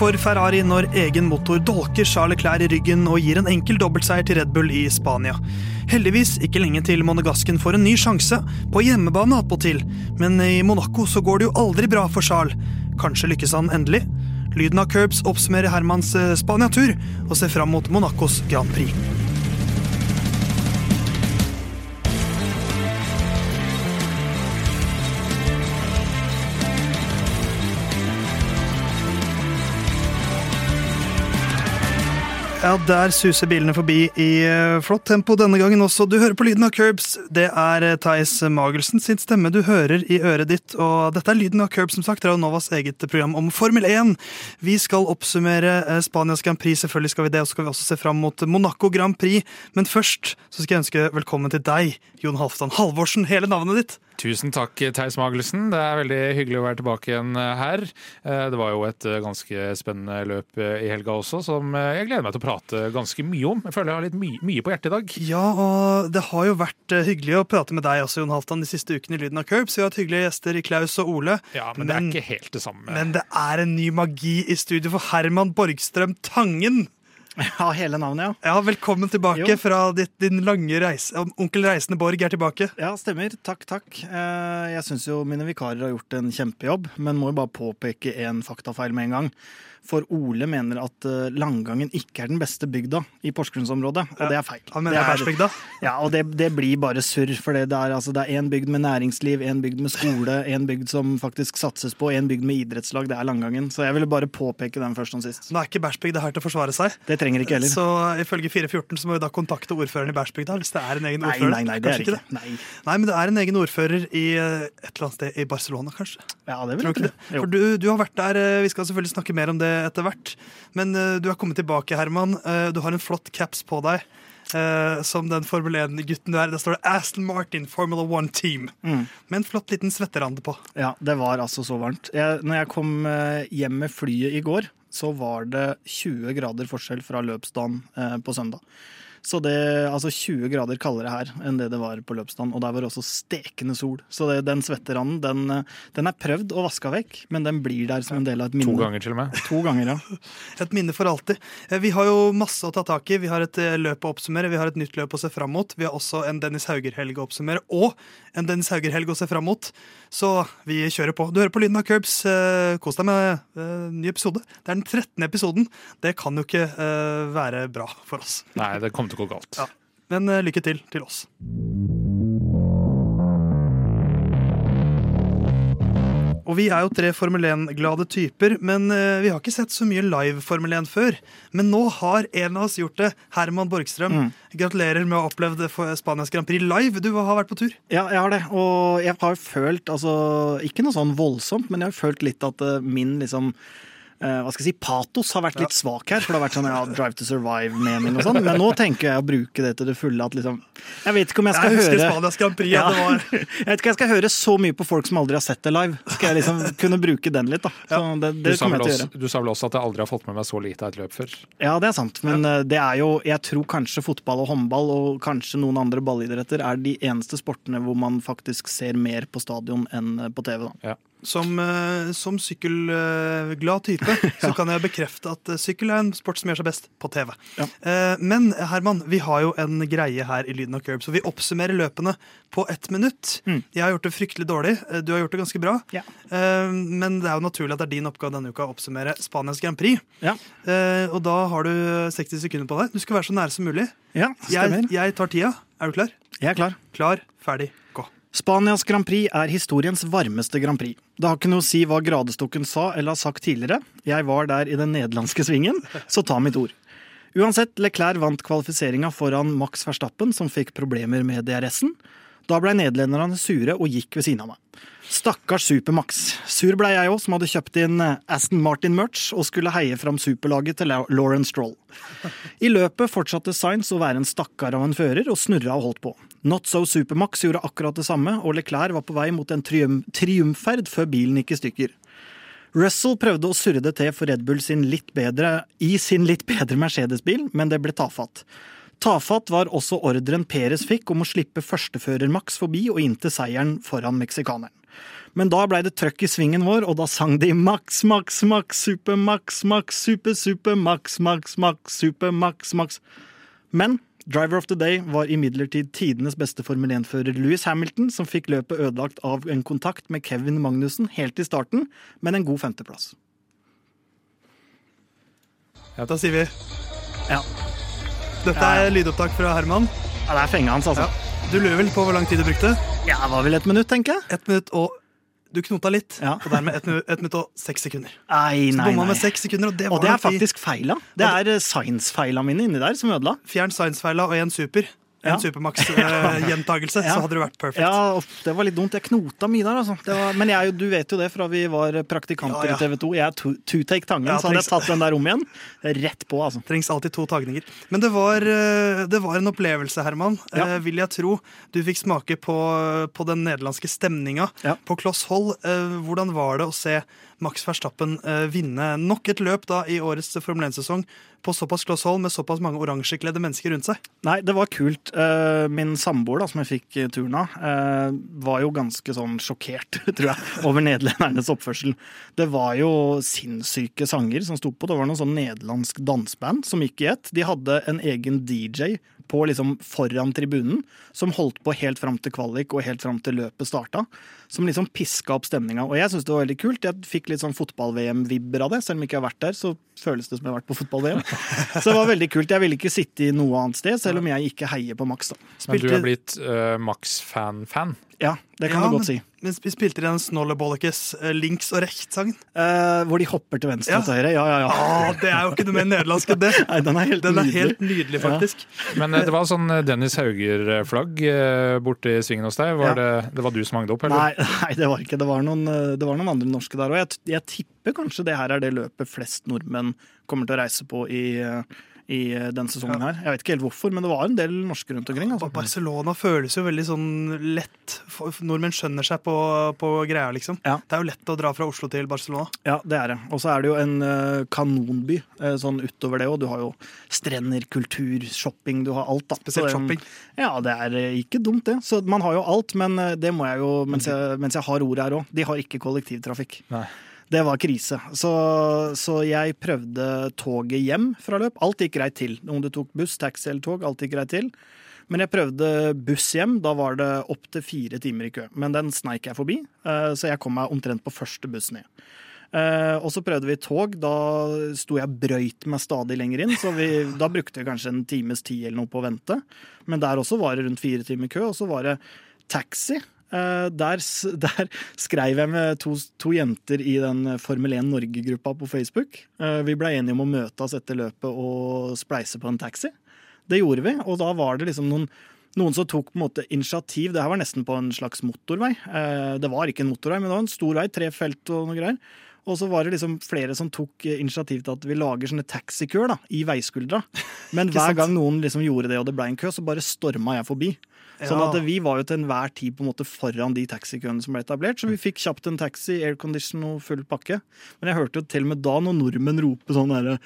for Ferrari når egen motor dolker Charles Leclerc i ryggen og gir en enkel dobbeltseier til Red Bull i Spania. Heldigvis ikke lenge til monegasken får en ny sjanse, på hjemmebane attpåtil, men i Monaco så går det jo aldri bra for Charles. Kanskje lykkes han endelig? Lyden av curbs oppsummerer Hermans eh, Spania-tur og ser fram mot Monacos Grand Prix. Ja, der suser bilene forbi i eh, flott tempo denne gangen også. Du hører på lyden av Curbs. Det er eh, Theis Magelsen sin stemme du hører i øret ditt. Og dette er lyden av Curbs, som sagt, Radio Novas eget program om Formel 1. Vi skal oppsummere eh, Spanias Grand Prix, selvfølgelig skal vi det. Og så skal vi også se fram mot Monaco Grand Prix. Men først så skal jeg ønske velkommen til deg, Jon Halvdan Halvorsen. Hele navnet ditt. Tusen takk, Theis Magelsen. Det er veldig hyggelig å være tilbake igjen her. Det var jo et ganske spennende løp i helga også, som jeg gleder meg til å prate ganske mye om. Jeg føler jeg har litt my mye på hjertet i dag. Ja, og det har jo vært hyggelig å prate med deg også, Jon Halvdan, de siste ukene i Lyden av Curbs. Vi har hatt hyggelige gjester i Klaus og Ole. Ja, men, men det er ikke helt det samme. Men det er en ny magi i studio for Herman Borgstrøm Tangen. Ja, hele navnet, ja. Ja, Velkommen tilbake Jo. fra ditt, din lange reise. Onkel Reisende Borg er tilbake. Ja, stemmer. Takk, takk. Eh, Jeg syns jo mine vikarer har gjort en kjempejobb, men må jo bare påpeke en faktafeil med en gang. For Ole mener at langgangen Langangen ikke er den beste bygda i Porsgrunnsområdet, og det er feil. Han mener det er Bærsbygda. Ja, og det, det blir bare surr, for det er, altså, bygd med næringsliv, en bygd med skole, en bygd som faktisk satses på, en bygd med idrettslag. Det er Langangen. Så jeg ville bare påpeke den først som sist. Nå er ikke Bærsbygda her til å forsvare seg. Det trenger ikke heller. Så ifølge 414 så må vi da kontakte ordføreren i Bærsbygda hvis det er en egen Nei, ordfører. nei, nei, det er ikke det. Nei. Nei, men det er en egen ordfører i eh, et eller annet sted i Barcelona, kanskje. Ja, det vil jeg? Jo. For du, du har vært der, eh, vi skal selvfølgelig snakke mer om det etter hvert. Men eh, du er kommet tilbake, Herman. Eh, Du har en flott caps på deg. Uh, som den Formel 1-gutten du er. Der står det Aston Martin Formula 1 Team. Mm. Med en flott liten svetterande på. Ja, det var altså så varmt. Jeg, når jeg kom eh, hjem med flyet i går, så var det 20 grader forskjell fra løpsdagen uh, på søndag. Så det altså 20 grader kaldere her enn det det var på løpsdagen. Og der var det også stekende sol. Så det, den svetteranden, den, den er prøvd og vaska vekk, men den blir der som en del av et minne. To ganger til og med. To ganger, ja. Et minne for alltid. Eh, Vi har jo masse å ta tak i. Vi har et eh, løp å oppsummere, vi har et nytt løp å se fram mot. Vi har også en Dennis Hauger-helg å oppsummere, og en Dennis Hauger-helg å se fram mot. Så vi kjører på. Du hører på Lyden av Curbs. Eh, Kos deg med ny episode. Det er den 13. episoden. Det kan jo ikke være bra for oss. Nei, det kommer til å gå galt. Ja. Men uh, lykke til til oss. Og vi er jo tre Formel 1-glade typer, men eh, vi har ikke sett så mye live Formel 1 før. Men nå har en av oss gjort det. Herman Borgstrøm. Mm. Gratulerer med å ha opplevd Spanias Grand Prix live. Du har vært på tur. Ja, jeg har det. Og jeg har følt, altså Ikke noe sånn voldsomt, men jeg har følt litt at eh, min liksom hva skal jeg si, patos har vært litt svak her. For det har vært sånn ja, Drive to Survive-mening og sånn. Men nå tenker jeg å bruke det til det fulle. At liksom Jeg vet ikke om jeg skal Jeg husker høre Spanias Grand Prix. ja, Ja. Det var Jeg vet ikke, jeg skal høre så mye på folk som aldri har sett det live. Skal jeg liksom kunne bruke den litt, da. Så det, Du det kommer jeg til å også, gjøre. du sa vel også at jeg aldri har fått med meg så lite av et løp før? Ja, det er sant. Men ja. det er jo Jeg tror kanskje fotball og håndball og kanskje noen andre ballidretter er de eneste sportene hvor man faktisk ser mer på stadion enn eh, på TV. da. Som, eh, som sykkelglad type så kan jeg bekrefte at eh, sykkel er en sport som gjør seg best på TV. Ja. Eh, Men Herman, vi har jo en greie her i Lyden av Curb, så vi oppsummerer løpene på ett minutt. Mm. Jeg har gjort det fryktelig dårlig. Du har gjort det ganske bra. Ja. Men det er jo naturlig at det er din oppgave denne uka å oppsummere Spanias Grand Prix. Ja, Og da har du 60 sekunder på deg. Du skal være så nære som mulig. ja Jeg, jeg tar tida. Er du klar? Jeg er klar. Klar, ferdig, gå. Spanias Grand Prix er historiens varmeste Grand Prix. Det har ikke noe å si hva gradestokken sa eller har sagt tidligere. Jeg var der i den nederlandske svingen, så ta mitt ord. Uansett, Leclerc vant kvalifiseringa foran Max Verstappen, som fikk problemer med DRS-en. Da blei nederlenderne sure og gikk ved siden av meg. Stakkars Supermax. Sur blei jeg òg, som hadde kjøpt inn Aston Martin-merch og skulle heie fram superlaget til Lauren Stroll. I løpet fortsatte Sainz å være en stakkar av en fører og snurra og holdt på. Not So Supermax gjorde akkurat det samme, og Leclerc var på vei mot en trium triumferd før bilen gikk i stykker. Russell prøvde å surre det til for Red Bull sin bedre, i sin litt bedre Mercedes-bil, men det ble tafatt. Tafatt var også ordren Perez fikk om å slippe førstefører Max forbi og inn til seieren foran meksikaneren. Men da blei det trøkk i svingen vår, og da sang de Max, Max, Max, Super, Max, Max, Super, Super, Max, Max, Max, Super, Max, Max. Men Driver of the Day var imidlertid tidenes beste Formel 1-fører Louis Hamilton, som fikk løpet ødelagt av en kontakt med Kevin Magnussen helt i starten, men en god femteplass. Ja, Da sier vi Ja, dette er lydopptak fra Herman. ja det er fenga hans, altså. Du lurer vel på hvor lang tid du brukte? Ja, det var vel et minutt, tenker jeg. Et minutt og Du knota litt, Ja. og dermed ett minutt, minutt og seks sekunder. Nei, Så nei, bomma nei. med seks sekunder, og det var Og det er faktisk feila. Det er eh, science-feila mine inni der som ødela. Fjern science-feila og én super. En Ja. Supermax-gjentagelse, Ja. så hadde det vært perfekt. Ja, det var litt dumt. Jeg knota mye der, altså. Det var, men jeg, du vet jo det fra vi var praktikanter Ja, i TV 2. Jeg er two- two-take Tangen, Ja, så hadde jeg tatt den der om igjen. Rett på, altså. Trengs alltid to tagninger. Men det var, eh, det var en opplevelse, Herman. Eh, Vil jeg tro. Du fikk smake på, på den nederlandske stemninga på kloss hold. Eh, Hvordan var det å se Max Verstappen eh, vinne nok et løp da i årets Formel 1-sesong på såpass kloss hold med såpass mange oransjekledde mennesker rundt seg? Nei, det var kult. Eh, Min samboer, da, som jeg fikk eh, turen av, var jo ganske sånn sjokkert, tror jeg, over nederlendernes oppførsel. Det var jo sinnssyke sanger som sto på. Det var noe sånn nederlandsk danseband som gikk i ett. De hadde en egen DJ på liksom foran tribunen, som holdt på helt fram til kvalik og helt fram til løpet starta. Som liksom piska opp stemninga. Og jeg syns det var veldig kult. Jeg fikk litt sånn fotball-VM-vibber av det. Selv om jeg ikke har vært der, så føles det som jeg har vært på fotball-VM. Så det var veldig kult. Jeg ville ikke sitte i noe annet sted, selv om jeg ikke heier på Max. da. Men du Spilte- er blitt uh, Max-fan-fan. Ja, det kan Ja, du godt si. Men vi spilte den Snollebollekes eh, Links og Recht-sangen. Eh, hvor de hopper til venstre Ja. og til høyre. Ja, ja, ja. Ah, det er jo ikke noe mer nederlandsk enn det! Nei, den er helt Den er nydelig. helt nydelig, faktisk. Men eh, det var sånn eh, Dennis Hauger-flagg borte i svingen hos deg. Var Ja. det, det var du som hang det opp, eller? Nei, nei, det var ikke. Det var noen, det var noen andre norske der. òg. jeg, jeg tipper kanskje det her er det løpet flest nordmenn kommer til å reise på i, i denne den sesongen her. Jeg vet ikke helt hvorfor, men det var en del norske rundt omkring. Altså. Barcelona føles jo veldig sånn lett. Nordmenn skjønner seg på, på greia, liksom. Ja. Det er jo lett å dra fra Oslo til Barcelona. Ja, det er det. Og så er det jo en eh, kanonby eh, sånn utover det òg. Du har jo strender, kultur, shopping, du har alt. da. Spesielt shopping. Ja, det er eh, ikke dumt, det. Så man har jo alt, men eh, det må jeg jo, mens jeg, mens jeg har ordet her òg, de har ikke kollektivtrafikk. Nei. Det var krise. Så, så jeg prøvde toget hjem fra løp. Alt gikk greit til. Om du tok buss, taxi eller tog, alt gikk greit til. Men jeg prøvde buss hjem. Da var det opptil fire timer i kø. Men den sneik jeg forbi, eh, så jeg kom meg omtrent på første buss ned. Uh, og så prøvde vi tog. Da sto jeg brøyt meg stadig lenger inn, så vi, da brukte vi kanskje en times tid eller noe på å vente. Men der også var det rundt fire timer kø, og så var det taxi. Eh, der, der skrev jeg med to, to jenter i den Formel 1 Norge-gruppa på Facebook. Eh, vi ble enige om å møte oss etter løpet og spleise på en taxi. Det gjorde vi, og da var det liksom noen noen som tok på en måte initiativ. Det her var nesten på en slags motorvei. Eh, Det var ikke en motorvei, men det var en stor vei, tre felt og noe greier. Og så var det liksom flere som tok initiativ til at vi lager sånne taxikøer da, i veiskuldra. Men hver gang noen liksom gjorde det og det ble en kø, så bare storma jeg forbi. Sånn at vi var jo til enhver tid på en måte foran de taxikøene som ble etablert. Så vi fikk kjapt en taxi, aircondition og full pakke. Men jeg hørte jo til og med da noen nordmenn rope sånn herre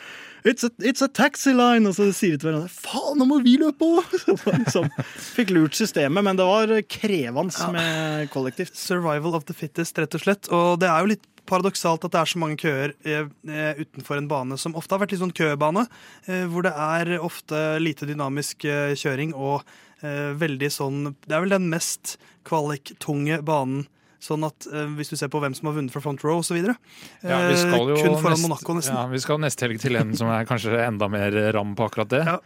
it's, it's a taxi line! Og så sier de til hverandre faen, nå må vi løpe òg! liksom, fikk lurt systemet, men det var krevende med kollektivt. Survival of the fittest, rett og slett. Og det er jo litt paradoksalt at det er så mange køer eh, eh, utenfor en bane som ofte har vært litt sånn købane, eh, hvor det er ofte lite dynamisk eh, kjøring og veldig sånn Det er vel den mest kvaliktunge banen. Sånn at eh, Hvis du ser på hvem som har vunnet fra front row osv. Ja, vi skal jo Eh, kun foran nest- Monaco, nesten. Ja, vi skal neste helg til en som er kanskje enda mer ram på akkurat det. Ja.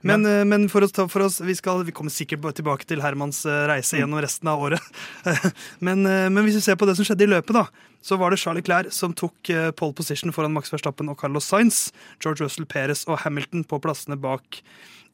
Men, eh, men for oss, for oss vi, skal, vi kommer sikkert tilbake til Hermans eh, reise Mm. gjennom resten av året. men, eh, men hvis vi ser på det som skjedde i løpet, da, så var det Charlie Clair som tok eh, pole position foran Max Verstappen og Carlos Sainz. George Russell Perez og Hamilton på plassene bak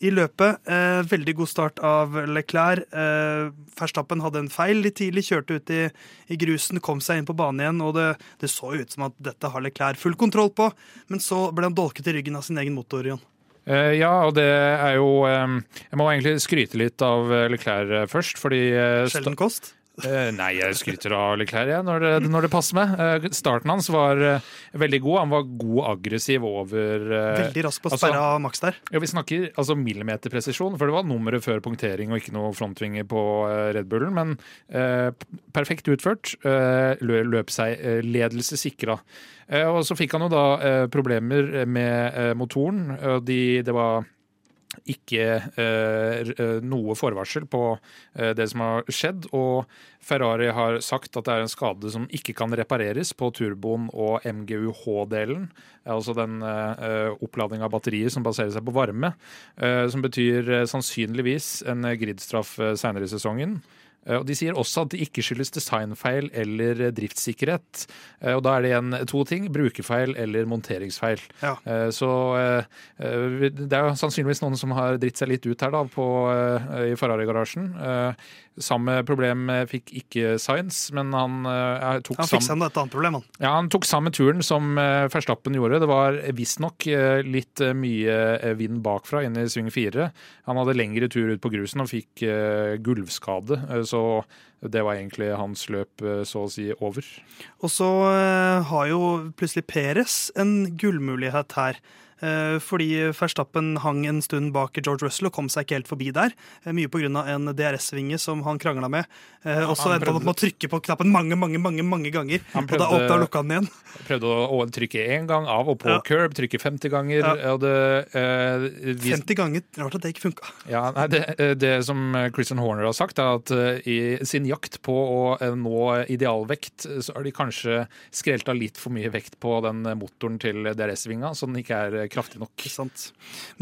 i løpet. Eh, veldig god start av Leclerc. Eh, Verstappen hadde en feil litt tidlig, kjørte ut i, i grusen, kom seg inn på banen igjen. Og det, det så ut som at dette har Leclerc full kontroll på, men så ble han dolket i ryggen av sin egen motor. Jon. Eh, ja, og det er jo eh, Jeg må egentlig skryte litt av Leclerc eh, først, fordi Sjelden kost. Eh, nei, jeg skryter av Leclerc jeg, når, det, når det passer meg. Uh, starten hans var uh, veldig god. Han var god aggressiv over Veldig rask på å altså- sperre av Max der. Ja, Vi snakker altså millimeterpresisjon, for det var nummeret før punktering og ikke noe frontvinger på Red Bullen. Men perfekt utført. Lø- løp seg ledelse sikra. Og så fikk han jo da problemer med motoren. De, det var ikke eh, eh, noe forvarsel på eh, det som har skjedd. Og Ferrari har sagt at det er en skade som ikke kan repareres på turboen og MGUH-delen. Altså den oppladning av batteriet som baserer seg på varme. som betyr sannsynligvis en gridstraff senere i sesongen. Eh, Og De sier også at det ikke skyldes designfeil eller driftssikkerhet. Eh, Og Da er det igjen to ting. Brukerfeil eller monteringsfeil. Ja. Eh, Så det er jo sannsynligvis noen som har dritt seg litt ut her da, på, i Ferrari-garasjen. Eh, Samme problem eh, fikk ikke Science, men han eh, tok Han fiksa enda et annet problem, han. ja, Han tok samme turen som uh, Verstappen gjorde. Det var visstnok uh, litt eh, mye eh, vind bakfra inn i sving fire. Han hadde lengre tur ut på grusen og fikk eh, gulvskade, eh, så det var egentlig hans løp eh, så å si over. Og så eh, har jo plutselig Peres en gullmulighet her. Eh, fordi Verstappen hang en stund bak George Russell og kom seg ikke helt forbi der. Eh, mye pga. en DRS-vinge som han krangla med. Eh, og så endte han opp med å trykke på knappen mange mange, mange, mange ganger. Han Og da prøvde- og lukka han igjen. Prøvde å, trykke én gang, av og på Ja. curb, trykke 50 ganger. Ja. Det, eh, vi- 50 ganger. Rart at det ikke funka. Ja, nei, det, det som Christian Horner har sagt, er at i sin jakt på å nå idealvekt, så har de kanskje skrelta litt for mye vekt på den motoren til DRS-vinga, så den ikke er kraftig nok. Ikke sant.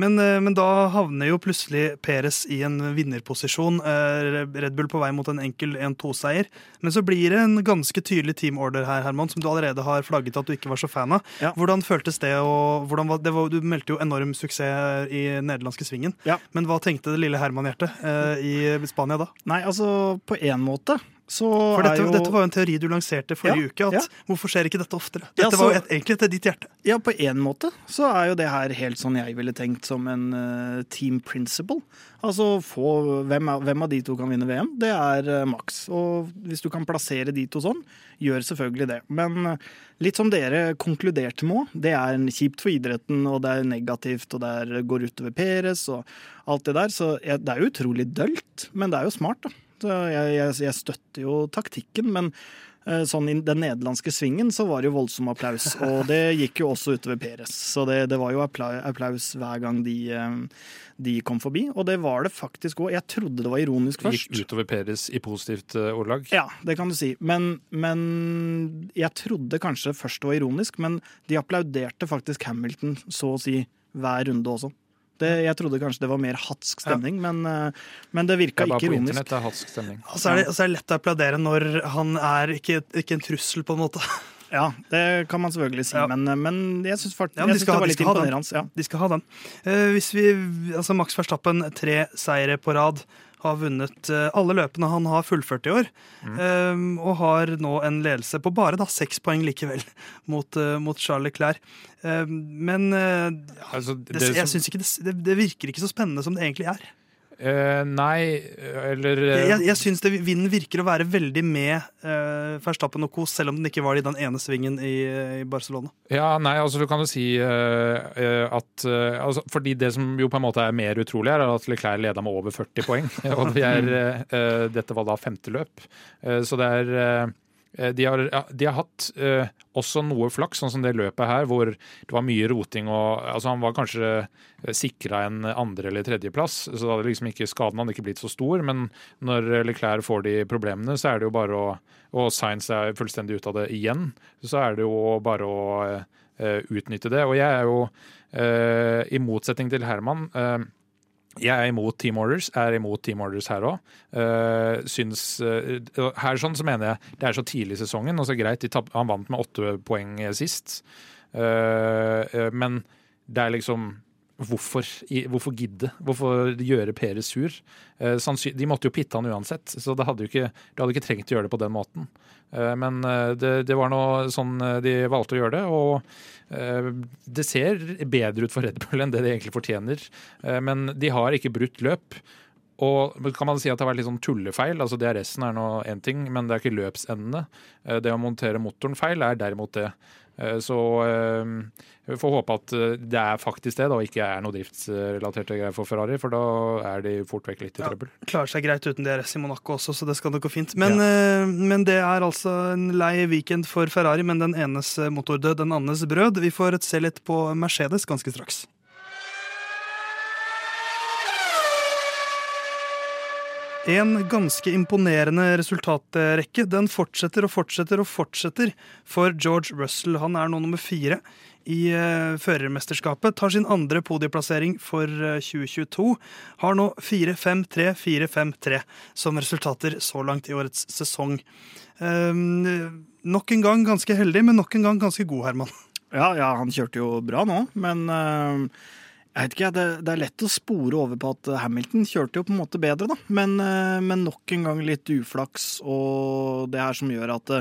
Men, eh, men da havner jo plutselig Peres i en vinnerposisjon. Eh, Red Bull på vei mot en enkel 1-2-seier. Men så blir det en ganske tydelig teamorder her, Herman, som du allerede har flagget at du ikke var så fan av. Ja. Hvordan føltes det? Og hvordan var, det var, du meldte jo enorm suksess i nederlandske svingen. Ja. Men hva tenkte det lille Herman-hjertet eh, i Spania da? Nei, altså, på én måte så For dette, er jo dette var jo en teori du lanserte forrige Ja, uke. at ja. Hvorfor skjer ikke dette oftere? Ja, Dette så- var jo et, egentlig etter ditt hjerte. Ja, på én måte så er jo det her helt sånn jeg ville tenkt som en uh, team principle. Altså få hvem, hvem av de to kan vinne VM? Det er uh, Max. Og hvis du kan plassere de to sånn, gjør selvfølgelig det. Men uh, litt som dere konkluderte med òg, det er kjipt for idretten, og det er negativt, og det går utover Peres og alt det der. Så det er jo utrolig dølt, men det er jo smart, da. Så jeg, jeg, jeg støtter jo taktikken, men eh, Sånn I den nederlandske svingen så var det jo voldsom applaus, og det gikk jo også utover Peres. Så det, det var jo applaus hver gang de, eh, de kom forbi, og det var det faktisk òg. Jeg trodde det var ironisk først. Gikk utover Peres i positivt eh, ordlag. Ja, det kan du si. Men, men jeg trodde kanskje først det var ironisk, men de applauderte faktisk Hamilton så å si hver runde også. Det, jeg trodde kanskje det var mer hatsk stemning, men, eh, men det Det virka er bare ikke ironisk. internett det er hatsk stemning. Og så er det, så er det lett å applaudere når han er ikke, ikke en trussel, på en måte. Ja, det kan man selvfølgelig si, Ja. men, men jeg syns Ja, de det var litt imponerende. Ja. De skal ha den. Uh, hvis vi, altså Max Verstappen, tre seire på rad, har vunnet eh, alle løpene han har fullført i år. eh, og har nå en ledelse på bare da seks poeng likevel mot, uh, mot Charles Leclerc. Um, men uh, Altså, det, det jeg synes ikke det, det, det virker ikke så spennende som det egentlig er. Eh, nei, eller uh, Jeg, jeg syns vinden virker å være veldig med uh, Verstappen og co., selv om den ikke var det i den ene svingen i, i Barcelona. Ja, nei, altså du kan jo si at altså, Fordi det som jo på en måte er mer utrolig, er at Leclerc leda med over 40 poeng. og det er, dette var da femte løp. Så det er de har, de har hatt eh, også noe flaks, sånn som det løpet her, hvor det var mye roting. og altså Han var kanskje sikra en andre- eller tredjeplass, så da hadde liksom ikke skaden hadde ikke blitt så stor. Men når Leclerc får de problemene, så er det jo bare å Og Science er fullstendig ute av det igjen. Så er det jo bare å eh, utnytte det. Og jeg er jo, eh, i motsetning til Herman eh, jeg er imot team orders, er imot team orders her òg. Uh, uh, Her sånn så mener jeg det er så tidlig i sesongen, og så greit, han vant med åtte poeng sist. Uh, men det er liksom Hvorfor, hvorfor gidde? Hvorfor gjøre Peres sur? Eh, de måtte jo pitte han uansett, så det hadde jo ikke, de hadde ikke trengt å gjøre det på den måten. Eh, men eh, det, det var nå sånn de valgte å gjøre det, og det ser bedre ut for Red Bull enn det de egentlig fortjener. Men de har ikke brutt løp. og kan man si at det har vært litt sånn tullefeil? altså DRS-en er nå én ting, men det er ikke løpsendene. Det å montere motoren feil er derimot det. Eh, så vi får håpe at det er faktisk det, da, og ikke er noe driftsrelaterte greier for Ferrari. For da er de fort vekk litt i trøbbel. Ja, klarer seg greit uten DRS i Monaco også, så det skal nok gå fint. Men, ja. men, det er altså en lei weekend for Ferrari, men den enes motordød, den andres brød. Vi får se litt på Mercedes ganske straks. En ganske imponerende resultatrekke. Den fortsetter og fortsetter og fortsetter for George Russell. Han er nå nummer fire i uh, førermesterskapet. Tar sin andre podieplassering for uh, eh, 2022. Har nå 4-5-3, 4-5-3 som resultater så langt i årets sesong. Um, nok en gang ganske heldig, men nok en gang ganske god, Herman. Ja, ja han kjørte jo bra nå, men jeg vet ikke, det, det, er lett å spore over på at Hamilton kjørte jo på en måte bedre, da. Men, men nok en gang litt uflaks, og det her som gjør at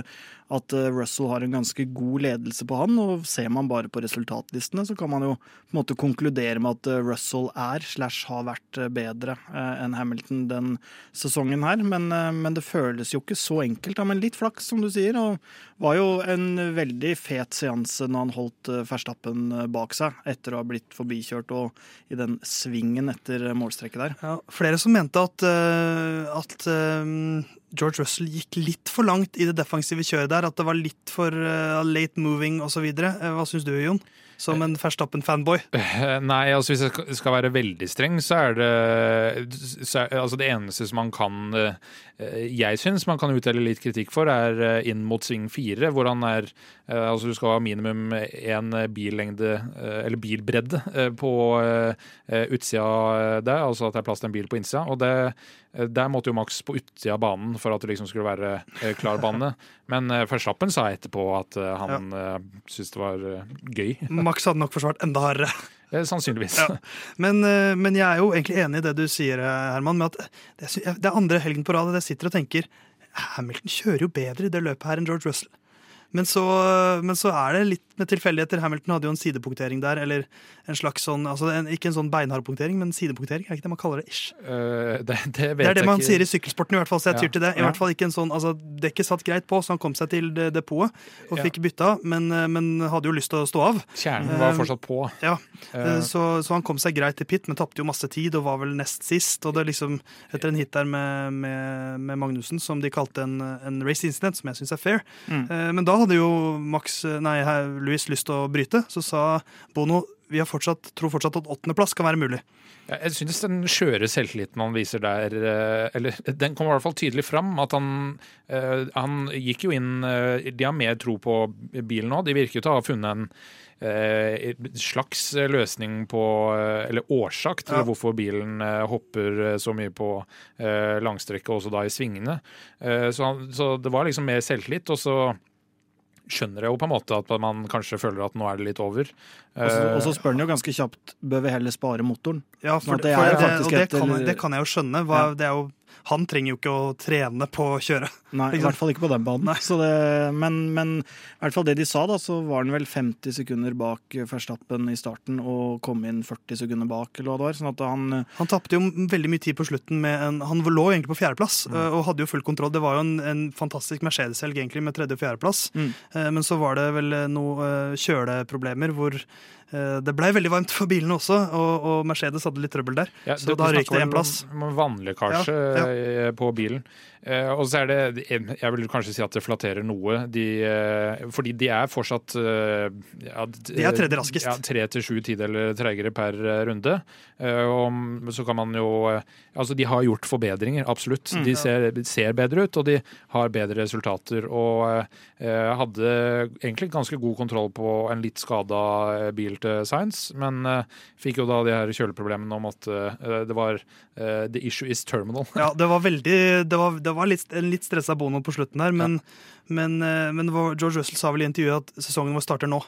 at eh, Russell har en ganske god ledelse på han. og Ser man bare på resultatlistene, så kan man jo på en måte konkludere med at eh, Russell er slash har vært eh, bedre enn Hamilton den sesongen her. Men, men, det føles jo ikke så enkelt. Men litt flaks, som du sier. og var jo en veldig fet seanse når han holdt Verstappen bak seg etter å ha blitt forbikjørt og i den svingen etter målstrekket der. Ja, flere som mente at, at George Russell gikk litt for langt i det defensive kjøret der. At det var litt for uh, late moving osv. Uh, hva syns du, Jon? Som en Verstappen-fanboy? Nei, altså hvis jeg skal være veldig streng, så er det så er, Altså det eneste som man kan uh, Jeg syns man kan utdele litt kritikk for, er inn mot sving fire, hvor han er Altså du skal ha minimum én billengde, eller bilbredde, på utsida der, altså at det er plass til en bil på innsida. Og det Eh, der måtte jo Max på utsida av banen for at det liksom skulle være eh, klar bane. Men Verstappen sa etterpå at han ja. syntes det var gøy. Max hadde nok forsvart enda hardere. Sannsynligvis. Ja. Men, men, jeg er jo egentlig enig i det du sier, Herman, med at det er andre helgen på rad jeg sitter og tenker Hamilton kjører jo bedre i det løpet her enn George Russell. Men så, men så, er det litt med tilfeldigheter. Hamilton hadde jo en sidepunktering der. Eller en slags sånn, altså en, Ikke en sånn beinhard punktering, men sidepunktering. Er ikke det man kaller det? ish? Uh, det, det, det, er det man ikke. sier i sykkelsporten, i hvert fall. Så jeg ja, tyr til det. I ja. hvert fall ikke en sånn, altså Dekket satt greit på, så han kom seg til depotet og ja. fikk bytta, men, men, hadde jo lyst til å stå av. Kjernen var uh, fortsatt på. Ja, uh, så, så, han kom seg greit til pit, men tapte jo masse tid og var vel nest sist. Og det liksom, etter en hit der med, med, med Magnussen, som de kalte en, en race incident, som jeg syns er fair, mm. men da hadde jo Max, nei, Louis lyst til å bryte, så sa Bono vi fortsatt, tror fortsatt at åttendeplass kan være mulig. Jeg synes den skjøre selvtilliten han viser der eh, Eller den kommer i hvert fall tydelig fram. At han, eh, han gikk jo inn eh, De har mer tro på bilen nå. De virker jo til å ha funnet en slags løsning på Eller årsak til ja. hvorfor bilen hopper så mye på langstrekket, også da i svingene. Så, så det var liksom mer selvtillit. Og så skjønner jeg jo på en måte at man kanskje føler at nå er det litt over. Og så spør han jo ganske kjapt bør vi heller spare motoren. Ja, for, det, for det, og det kan, det kan, jeg jo skjønne. Hva, ja. Det er jo han trenger jo ikke å trene på å kjøre. Nei, i hvert fall ikke på den banen. Det, men, men, i hvert fall det de sa, da, så var han vel 50 sekunder bak Verstappen i starten og kom inn 40 sekunder bak, eller hva det var. Sånn at han Han tapte jo veldig mye tid på slutten med en Han lå egentlig på fjerdeplass mm. og hadde jo full kontroll. Det var jo en, en fantastisk Mercedes-helg egentlig med tredje- og fjerdeplass, mm. Eh, men så var det vel noen eh, kjøleproblemer hvor Eh, det ble veldig varmt for bilene også, og, og Mercedes hadde litt trøbbel der. Ja, så da røyk det en plass. Vannlekkasje ja, ja. på bilen. Uh, og så er det Jeg vil kanskje si at det flatterer noe. De, uh, fordi de er fortsatt uh, ja, De er tredje raskest. Ja, Tre til sju tideler treigere per runde. og så kan man jo Altså, de har gjort forbedringer, absolutt. De ser, ser, bedre ut, og de har bedre resultater. Og hadde egentlig ganske god kontroll på en litt skada bil til Science, men fikk jo da de her kjøleproblemene om at det var The issue is terminal. Ja, det var veldig det var, det det var litt, en litt stressa Bono på slutten her, men, ja. men, eh, men, George Russell sa vel i intervjuet at sesongen vår starter nå.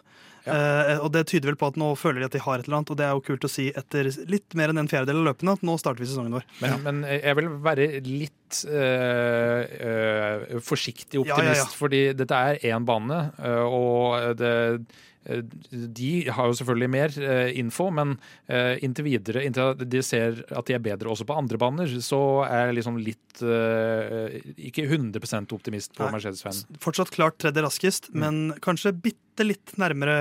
Ja. Uh, og det tyder vel på at nå føler de at de har et eller annet, og det er jo kult å si etter litt mer enn en fjerdedel av løpene at nå starter vi sesongen vår. Men, ja. men jeg vil være litt uh, uh, forsiktig optimist, ja, fordi dette er én bane, og det de har jo selvfølgelig mer eh, info, men eh, inntil videre, inntil de ser at de er bedre også på andre baner, så er jeg liksom litt eh, Ikke 100 optimist på Mercedes-fan. Fortsatt klart tredje raskest, Mm. men kanskje bitte litt nærmere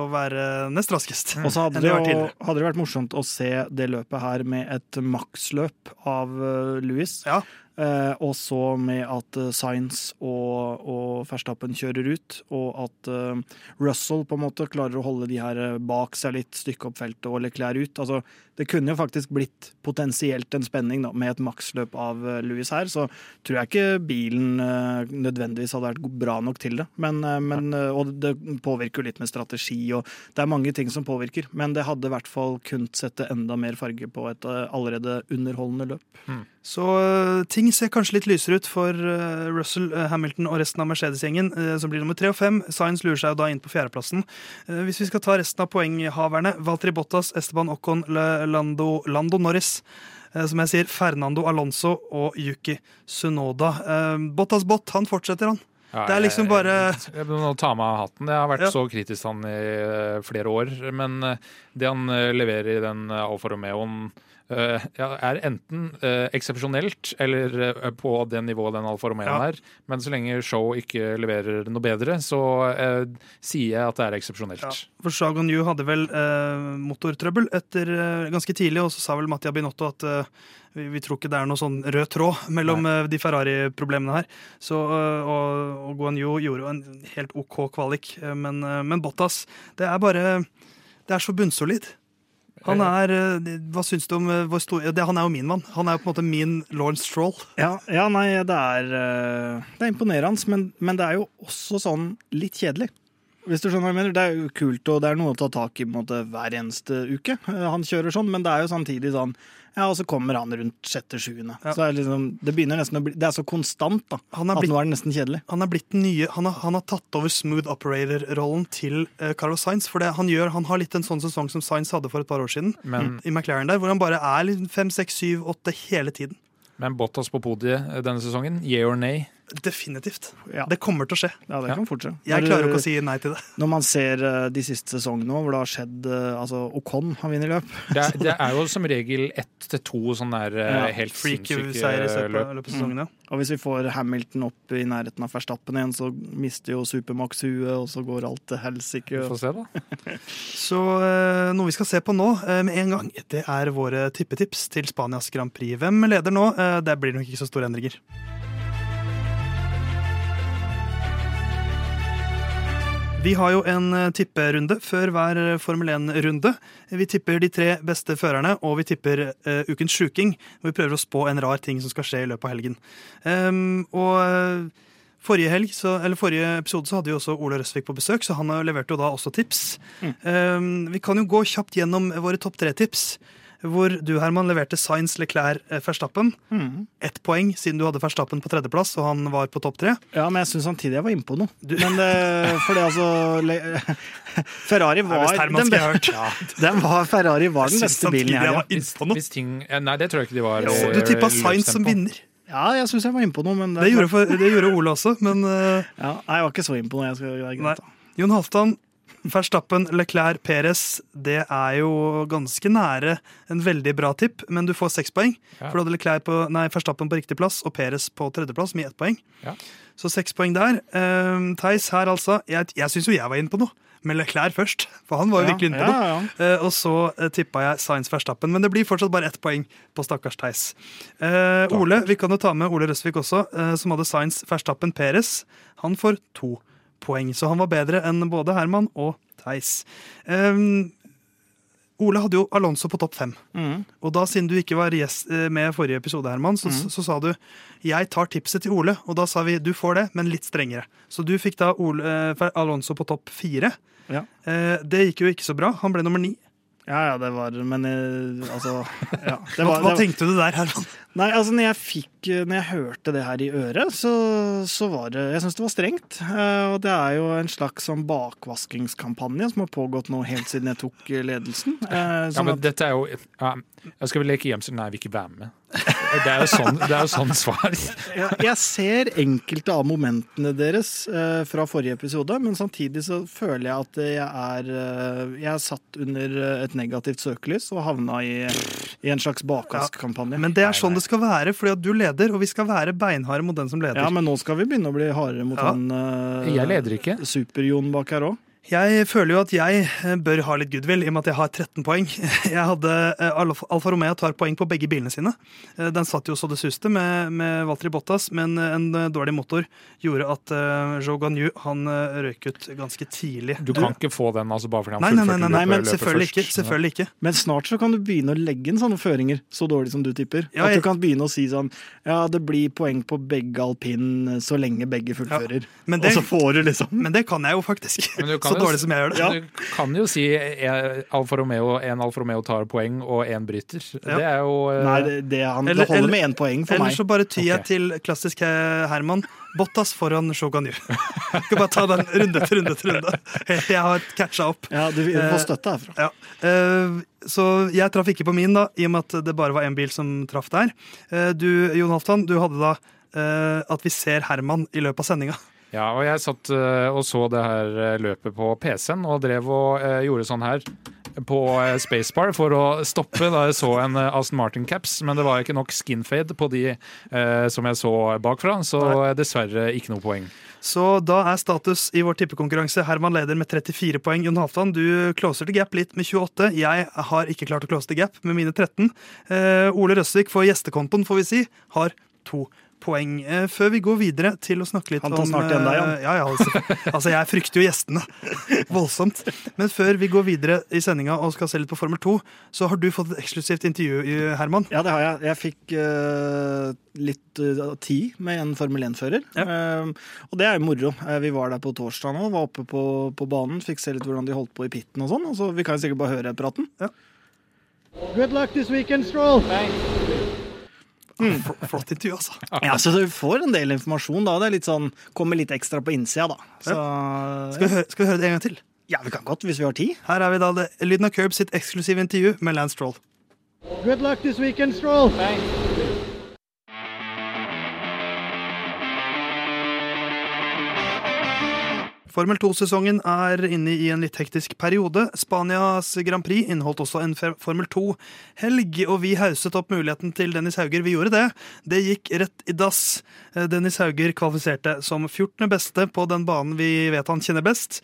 å være nest raskest. Og så hadde det, hadde det vært morsomt å se det løpet her med et maksløp av eh, Louis. Ja. Eh, og så med at Science Sainz og, og Verstappen kjører ut, og at eh, Russell på en måte klarer å holde de her eh, bak seg litt, stykke opp feltet og Leclerc ut. Altså, det kunne jo faktisk blitt potensielt en spenning da, med et maksløp av eh, Louis her, så tror jeg ikke bilen eh, nødvendigvis hadde vært bra nok til det. Men, eh, men, og det påvirker jo litt med strategi, og det er mange ting som påvirker. Men det hadde i hvert fall kunnet sette enda mer farge på et allerede underholdende løp. Så øh, ting ser kanskje litt lysere ut for øh, Russell, øh, Hamilton og resten av Mercedes-gjengen, som blir nummer tre og fem. Science lurer seg jo da inn på fjerdeplassen. Eh, hvis vi skal ta resten av poenghaverne, Valtteri Bottas, Esteban Ocon, Lando, Lando Norris. eh, Som jeg sier, Fernando Alonso og Yuki Sunoda. Eh, Bottas Bott, han fortsetter, han. Ja, Det er liksom bare- jeg må ta med meg hatten. Jeg har vært Ja. så kritisk han i eh, flere år. Men eh, det han eh, leverer i den eh, Alfa Romeoen, eh, er enten eh, eksepsjonelt eller eh, på det nivået den Alfa Romeo Ja. er. Men så lenge show ikke leverer noe bedre, så eh, sier jeg at det er eksepsjonelt. Ja, for Shagon Yu hadde vel eh, motortrøbbel etter, eh, ganske tidlig, og så sa vel Mattia Binotto at eh, vi, vi tror ikke det er noe sånn rød tråd mellom Nei. de Ferrari-problemene her. Så, eh, og, og Guan Yu gjorde jo en helt OK kvalik, eh, men, eh, men Bottas Det er bare Det er så bunnsolid. Han er eh, Hva syns du om vår store det, Han er jo min mann. Han er jo på en måte min Lawrence Stroll. Ja, ja nei, det er, eh, det er imponerende, men, men det er jo også sånn litt kjedelig. Hvis du skjønner hva jeg mener. Det er jo kult, og det er noe å ta tak i på en måte, hver eneste uke. Eh, Han kjører sånn, men det er jo samtidig sånn Ja, og så kommer han rundt sjette-sjuende. Ja. Så det liksom, det begynner nesten å bli Det er så konstant, da. Han er At nå er det nesten kjedelig. han er blitt den nye Han har, han har tatt over smooth operator-rollen til uh, Carlos Sainz. For det han gjør, han har litt en sånn sesong som Sainz hadde for et par år siden. Men, I McLaren der, Hvor han bare er fem, seks, syv, åtte hele tiden. men Bottas på podiet eh, denne sesongen, yeah or nay? Definitivt. Ja, Det kommer til å skje. ja det Ja. kan fortsette. Jeg Når- klarer ikke å si nei til det. Når man ser eh, de siste sesongene nå, hvor det har skjedd eh, Altså, Ocon har vunnet løp. Det er, det er jo som regel ett til to sånne der, eh, Ja, helt sinnssyke løp. ja. Og hvis vi får Hamilton opp i nærheten av Verstappen igjen, så mister jo Supermax huet, og så går alt til helsike. Vi får se, da. Så noe vi skal se på nå med en gang, det er våre tippetips til Spanias Grand Prix. Hvem leder nå? Det blir nok ikke så store endringer. Vi har jo en eh, tipperunde før hver eh, Formel 1-runde. Vi tipper de tre beste førerne, og vi tipper uh, ukens sjuking. Hvor vi prøver å spå en rar ting som skal skje i løpet av helgen. Um, og forrige helg, så, eller forrige episode så hadde vi også Ole Røsvik på besøk, så han leverte jo da også tips. Ehm, vi kan jo gå kjapt gjennom våre topp tre-tips. Hvor du, Herman, leverte Science Leclerc eh, Verstappen. Mhm. Ett poeng, siden du hadde Verstappen på tredjeplass, og han var på topp tre. Ja, men jeg syns samtidig jeg var innpå noe. Men det, fordi altså le- Ferrari var hvis den, skulle be- hørt. den var, Ferrari var den beste bilen i samtidig jeg helga. var innpå noe. Hvis ting, eh, nei, det tror jeg ikke de var. Jo, i, du tippa eh, Science som vinner. Ja, jeg syns jeg var innpå noe, men Det gjorde, for, det gjorde Ole også, men eh, ja, Nei, jeg var ikke så innpå noe. Jeg skal være greit, da. Jon Halvdan, Verstappen, Leclerc, Perez. Det er jo ganske nære en veldig bra tipp, men du får seks poeng. Ja. For du hadde Leclerc på, nei, Verstappen på riktig plass og Perez på tredjeplass med ett poeng. Ja. Så seks poeng der. Um, Theis her, altså. Jeg, jeg syns jo jeg var inne på noe, med Leclerc først. For han var jo Ja, virkelig inne på noe. Eh, og så uh, tippa jeg Science Verstappen, men det blir fortsatt bare ett poeng på stakkars Theis. Uh, Ole, vi kan jo ta med Ole Røsvik også, uh, som hadde Science Verstappen Perez. Han får to poeng, så han var bedre enn både Herman og Theis. Um, Ole hadde jo Alonso på topp fem. Mm. Og da, siden du ikke var eh, med i forrige episode, Herman, så, så, sa du jeg tar tipset til Ole. Og da sa vi du får det, men litt strengere. Så du fikk da Ole, eh, Alonso på topp fire. Ja. Eh, det gikk jo ikke så bra. Han ble nummer ni. Ja, ja, det var Men eh, altså ja, Hva, var, hva tenkte du der, Herman? Nei, altså når jeg fikk Når jeg hørte det her i øret, så, så var det Jeg syns det var strengt. Eh, og det er jo en slags sånn bakvaskingskampanje som har pågått nå helt siden jeg tok eh, ledelsen. Sånn Ja, men at, dette er jo ja, Jeg skal vel leke gjemsel? Nei, jeg vil ikke være med. Det er jo sånn, det er jo sånn svar. Jeg, jeg ser enkelte av momentene deres eh, fra forrige episode, men samtidig så føler jeg at jeg er eh, Jeg er satt under eh, et negativt søkelys og havna i, i en slags bakvaskkampanje. Men det er sånn det skal være, fordi at du leder, og vi skal være beinharde mot den som leder. Ja, men nå skal vi begynne å bli hardere mot Ja. han uh, Jeg leder ikke. Super-Jon bak her òg. Jeg føler jo at jeg eh, bør ha litt goodwill, i og med at jeg har 13 poeng. Jeg hadde eh, Alfa Romeo tar poeng på begge bilene sine. Eh, Den satt jo så det suste med, med Valtri Bottas, men en dårlig motor gjorde at uh, Joe Ganyu han røyk ut ganske tidlig. Du kan ikke få den altså bare fordi han Nei, nei, nei, nei, nei men selvfølgelig ikke. Selvfølgelig ikke. Men snart så kan du begynne å legge inn sånne føringer, så dårlig som du tipper. Ja, At du kan begynne å si sånn Ja, det blir poeng på begge alpin så lenge begge fullfører. Ja, det- Og så får du liksom Men det kan jeg jo faktisk. Men du kan Så dårlig som jeg gjør det. Ja. Du kan jo si eh, Alfa Romeo, en Alfa Romeo tar poeng, og én bryter. Ja. Det er jo uh... Nei, det, det, han, Eller- det holder med én poeng for Eller meg. så bare tyr jeg okay. til klassisk eh, Herman. Bottas foran Shoganyu. Ganyu. Skal bare ta den runde etter runde etter runde. Jeg har catcha opp. Ja, du får støtte herfra. Ja. eh, så jeg traff ikke på min, da, i og med at det bare var én bil som traff der. Eh, du, Jon Halvdan, du hadde da eh, at vi ser Herman i løpet av sendinga. Ja, og jeg satt eh, og så det her eh, løpet på PC-en og drev og eh, gjorde sånn her på Spacebar for å stoppe da jeg så en Aston Martin-caps, men det var ikke nok skinfade på de eh, som jeg så bakfra, så dessverre ikke noe poeng. Så da er status i vår tippekonkurranse Herman leder med 34 poeng. Jon Halvdan, du closer til gap litt med 28. Jeg har ikke klart å close til gap med mine 13. Eh, Ole Røsvik for gjestekontoen, får vi si, har to poeng. Eh, før vi går videre til å snakke litt om Han tar snart igjen deg, han. eh, Ja, ja, altså, altså, jeg frykter jo gjestene voldsomt. Men før vi går videre i sendinga og skal se litt på Formel 2, så har du fått et eksklusivt intervju, Herman. Ja, det har jeg. Jeg fikk uh, litt uh, tid med en Formel 1-fører. Eh, og det er jo moro. Eh, vi var der på torsdag nå, var oppe på, på banen, fikk se litt hvordan de holdt på i pitten og sånn. Og så vi kan jo sikkert bare høre praten. Ja. Good luck this weekend, Stroll! Fl- Flott intervju, altså. Ja, så du får en del informasjon da. Det er litt sånn, kommer litt ekstra på innsida, da. Så, Skal vi, høre, skal vi høre det en gang til? ja, vi kan godt hvis vi har tid. Her er vi da det, lyden av Curb sitt eksklusive intervju med Lance Stroll. Good luck this weekend, Stroll! Formel 2-sesongen er inne i en litt hektisk periode. Spanias Grand Prix inneholdt også en Formel 2-helg, og vi hauset opp muligheten til Dennis Hauger. Vi gjorde det. Det gikk rett i dass. Eh, Dennis Hauger kvalifiserte som 14. beste på den banen vi vet han kjenner best.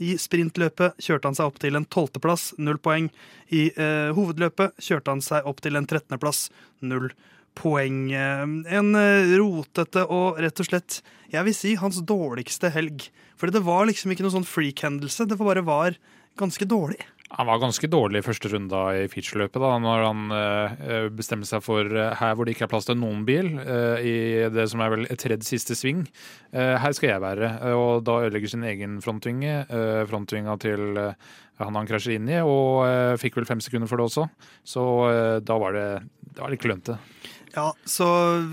I sprintløpet kjørte han seg opp til en tolvteplass, null poeng. I eh, hovedløpet kjørte han seg opp til en trettendeplass, null poeng. Eh, En eh, rotete og rett og slett, jeg vil si, hans dårligste helg. Fordi det var liksom ikke noen sånn freak-hendelse, det bare var ganske dårlig. Han var ganske dårlig i første runde i featureløpet, da, når han eh, bestemmer seg for eh, her hvor det ikke er plass til noen bil, eh, i det som er vel tredje siste sving. Eh, her skal jeg være. eh, Og da ødelegger sin egen frontvinge, eh, frontvinga til eh, han han krasjer inn i, og eh, fikk vel fem sekunder for det også. Så eh, da var det, det var litt klønete. Ja, så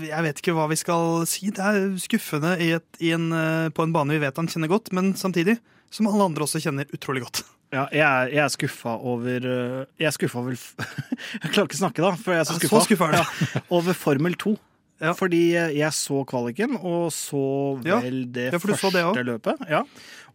jeg vet ikke hva vi skal si. Det er skuffende i et, i en, eh, på en bane vi vet han kjenner godt, men samtidig som alle andre også kjenner utrolig godt. Ja, jeg er, jeg er skuffa over øh, Jeg er skuffa over Jeg klarer ikke å snakke, da, for jeg er så Ja, skuffa. så skuffa er det. Ja, over Formel 2. Ja. Fordi jeg så kvaliken, og så vel det ja, så første det også. løpet. Ja,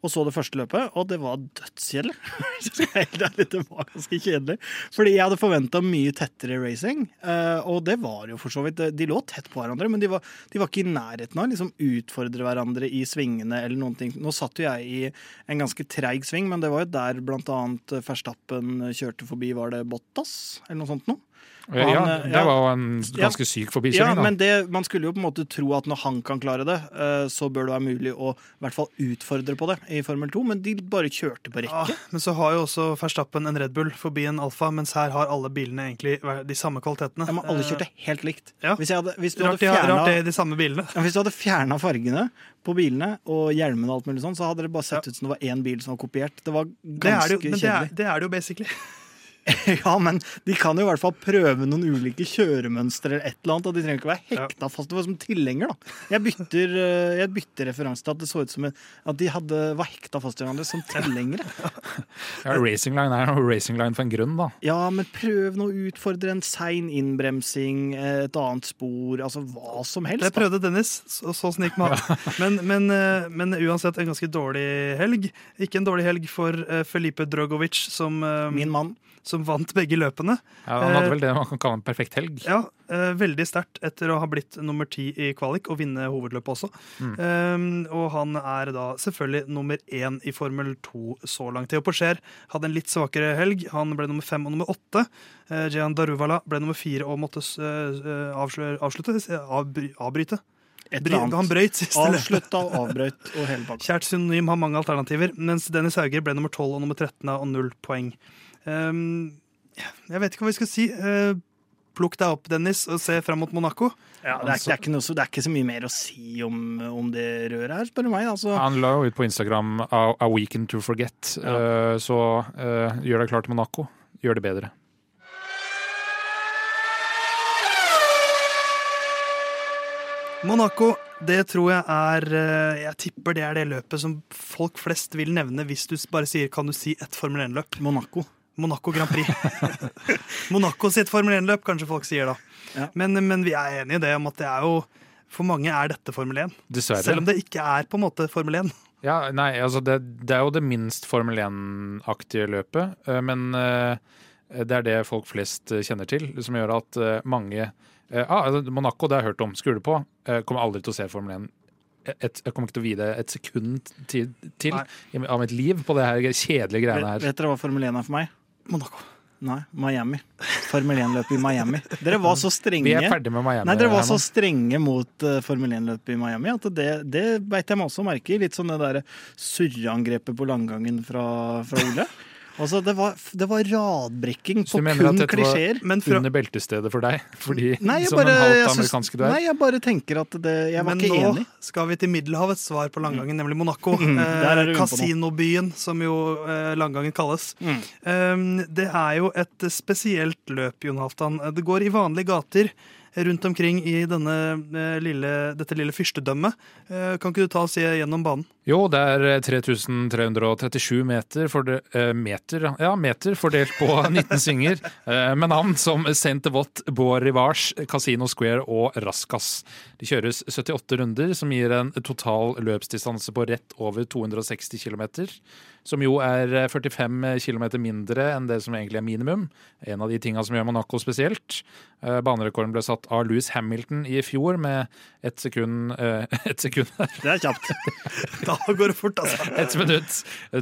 og så det første løpet, og det var dødskjedelig. Det var ganske kjedelig. Fordi jeg hadde forventa mye tettere racing, eh, og det var jo for så vidt. De lå tett på hverandre, men de var, de var ikke i nærheten av å liksom utfordre hverandre i svingene eller noen ting. Nå satt jo jeg i en ganske treig sving, men det var jo der blant annet Verstappen kjørte forbi, var det Bottas, eller noe sånt noe? Ja, Han, ja, det var jo en ganske syk Ja, forbikjøring, Ja, men det, man skulle jo på en måte tro at når han kan klare det, eh, så bør det være mulig å i hvert fall utfordre på det i Formel 2, men de bare kjørte på rekke. Ja, men så har jo også Verstappen en Red Bull forbi en Alfa, mens her har alle bilene egentlig de samme kvalitetene. Ja, men alle kjørte helt likt. ja. Hvis, hadde, hvis, du Rart, hadde de fjerna, rart det er de samme bilene. ja, hvis du hadde fjerna fargene på bilene og hjelmene og alt mulig sånn, så hadde det bare sett ut som det var én bil som var kopiert. Det var Det er det ganske jo, men det er, det er det jo basically. Ja, men de kan jo i hvert fall prøve noen ulike kjøremønstre eller et eller annet. Og de trenger ikke være hekta fast. Det var som tilhenger, da. Jeg bytter, eh, jeg bytter referanse til at det så ut som at de hadde, var hekta fast i hverandre som tilhengere. Ja, Racing Line er noe Racing Line for en grunn, da. Ja, men prøv nå å utfordre en sein innbremsing, eh, et annet spor, altså hva som helst. Det prøvde Dennis, så, så snik med han. Men, men, eh, men uansett en ganske dårlig helg. Ikke en dårlig helg for Felipe Drogovic, som, Min mann. Som vant begge løpene. Ja, han hadde vel det man kan kalle en perfekt helg. Ja, eh, Veldig sterkt etter å ha blitt nummer ti i kvalik og vinne hovedløpet også. Eh, og han er da selvfølgelig nummer én i Formel 2 så langt. Theo Porcher hadde en litt svakere helg. Han ble nummer fem og nummer åtte. Uh, Jehan Daruvala ble nummer fire og måtte eh, avsløre, avslutte, eh, avbry, avbryte. Han brøyt siste. Avslutta og avbrøt og hele. Kjært synonym har mange alternativer, mens Dennis Hauger ble nummer 12 og nummer 13 og null poeng. Ehm, jeg vet ikke hva vi skal si. Uh, plukk deg opp, Dennis, og se fram mot Monaco. Ja, det, er, ikke- det, er ikke noe, så, det er ikke så mye mer å si om, om det røret her, spør du meg. Altså. Han la jo ut på Instagram A, a weekend to forget, Eh, så uh, gjør deg klar til Monaco. Gjør det bedre. Monaco, det tror jeg er Jeg tipper det er det løpet som folk flest vil nevne hvis du bare sier kan du si ett Formel 1-løp. Monaco. Monaco Grand Prix. Monaco sitt Formel 1-løp, kanskje folk sier da. Ja. Men, men vi er enige i det om at det er jo For mange er dette Formel 1. Dessverre. Selv om det ikke er på en måte Formel 1. Ja, nei, altså det, det er jo det minst Formel 1-aktige løpet, eh, men eh, det er det folk flest eh, kjenner til, som gjør at mange ah, altså, Monaco, det har jeg hørt om, skrur du på, kommer aldri til å se Formel 1. Et, jeg kommer ikke til å vie det et sekund til, til av mitt liv på det her kjedelige greiene Vet, her. vet dere hva Formel 1 er for meg? Monaco. Nei, Miami. Formel 1-løpet i Miami. Dere var så strenge. Vi er ferdig med Miami. Nei, dere var så strenge mot uh, Formel 1-løpet i Miami at det, det beit jeg meg også merke i. Litt sånn det derre surreangrepet på langgangen fra, fra Ole. Altså, det var, det var radbrekking Så på du mener at kun dette var- klisjeer. Men fra, Under beltestedet for deg, fordi Nei, jeg som bare, en jeg er. nei, jeg bare tenker at det Jeg var men ikke nå skal vi til Middelhavets svar på langgangen, nemlig Monaco. Mm, Eh. Kasinobyen, som jo eh, langgangen kalles. Mm. Um, det er jo et spesielt løp, Jon Halvdan. Det går i vanlige gater rundt omkring i denne, eh, lille, dette lille fyrstedømmet. Eh, kan ikke du ta oss gjennom banen? Jo, det er eh, 3337 meter, forde, eh, meter, ja, meter fordelt på 19 svinger, eh, med navn som Saint-Devot, Bois Rivage, Casino Square og Raskas. Det kjøres 78 runder, som gir en total løpsdistanse på rett over 260 km. Som jo er eh, 45 km mindre enn det som egentlig er minimum. En av de tinga som gjør Monaco spesielt. Eh, Banerekorden ble satt av Louis Hamilton i fjor med ett sekund eh, Ett sekund Det er kjapt. Da går det fort, altså. ett minutt,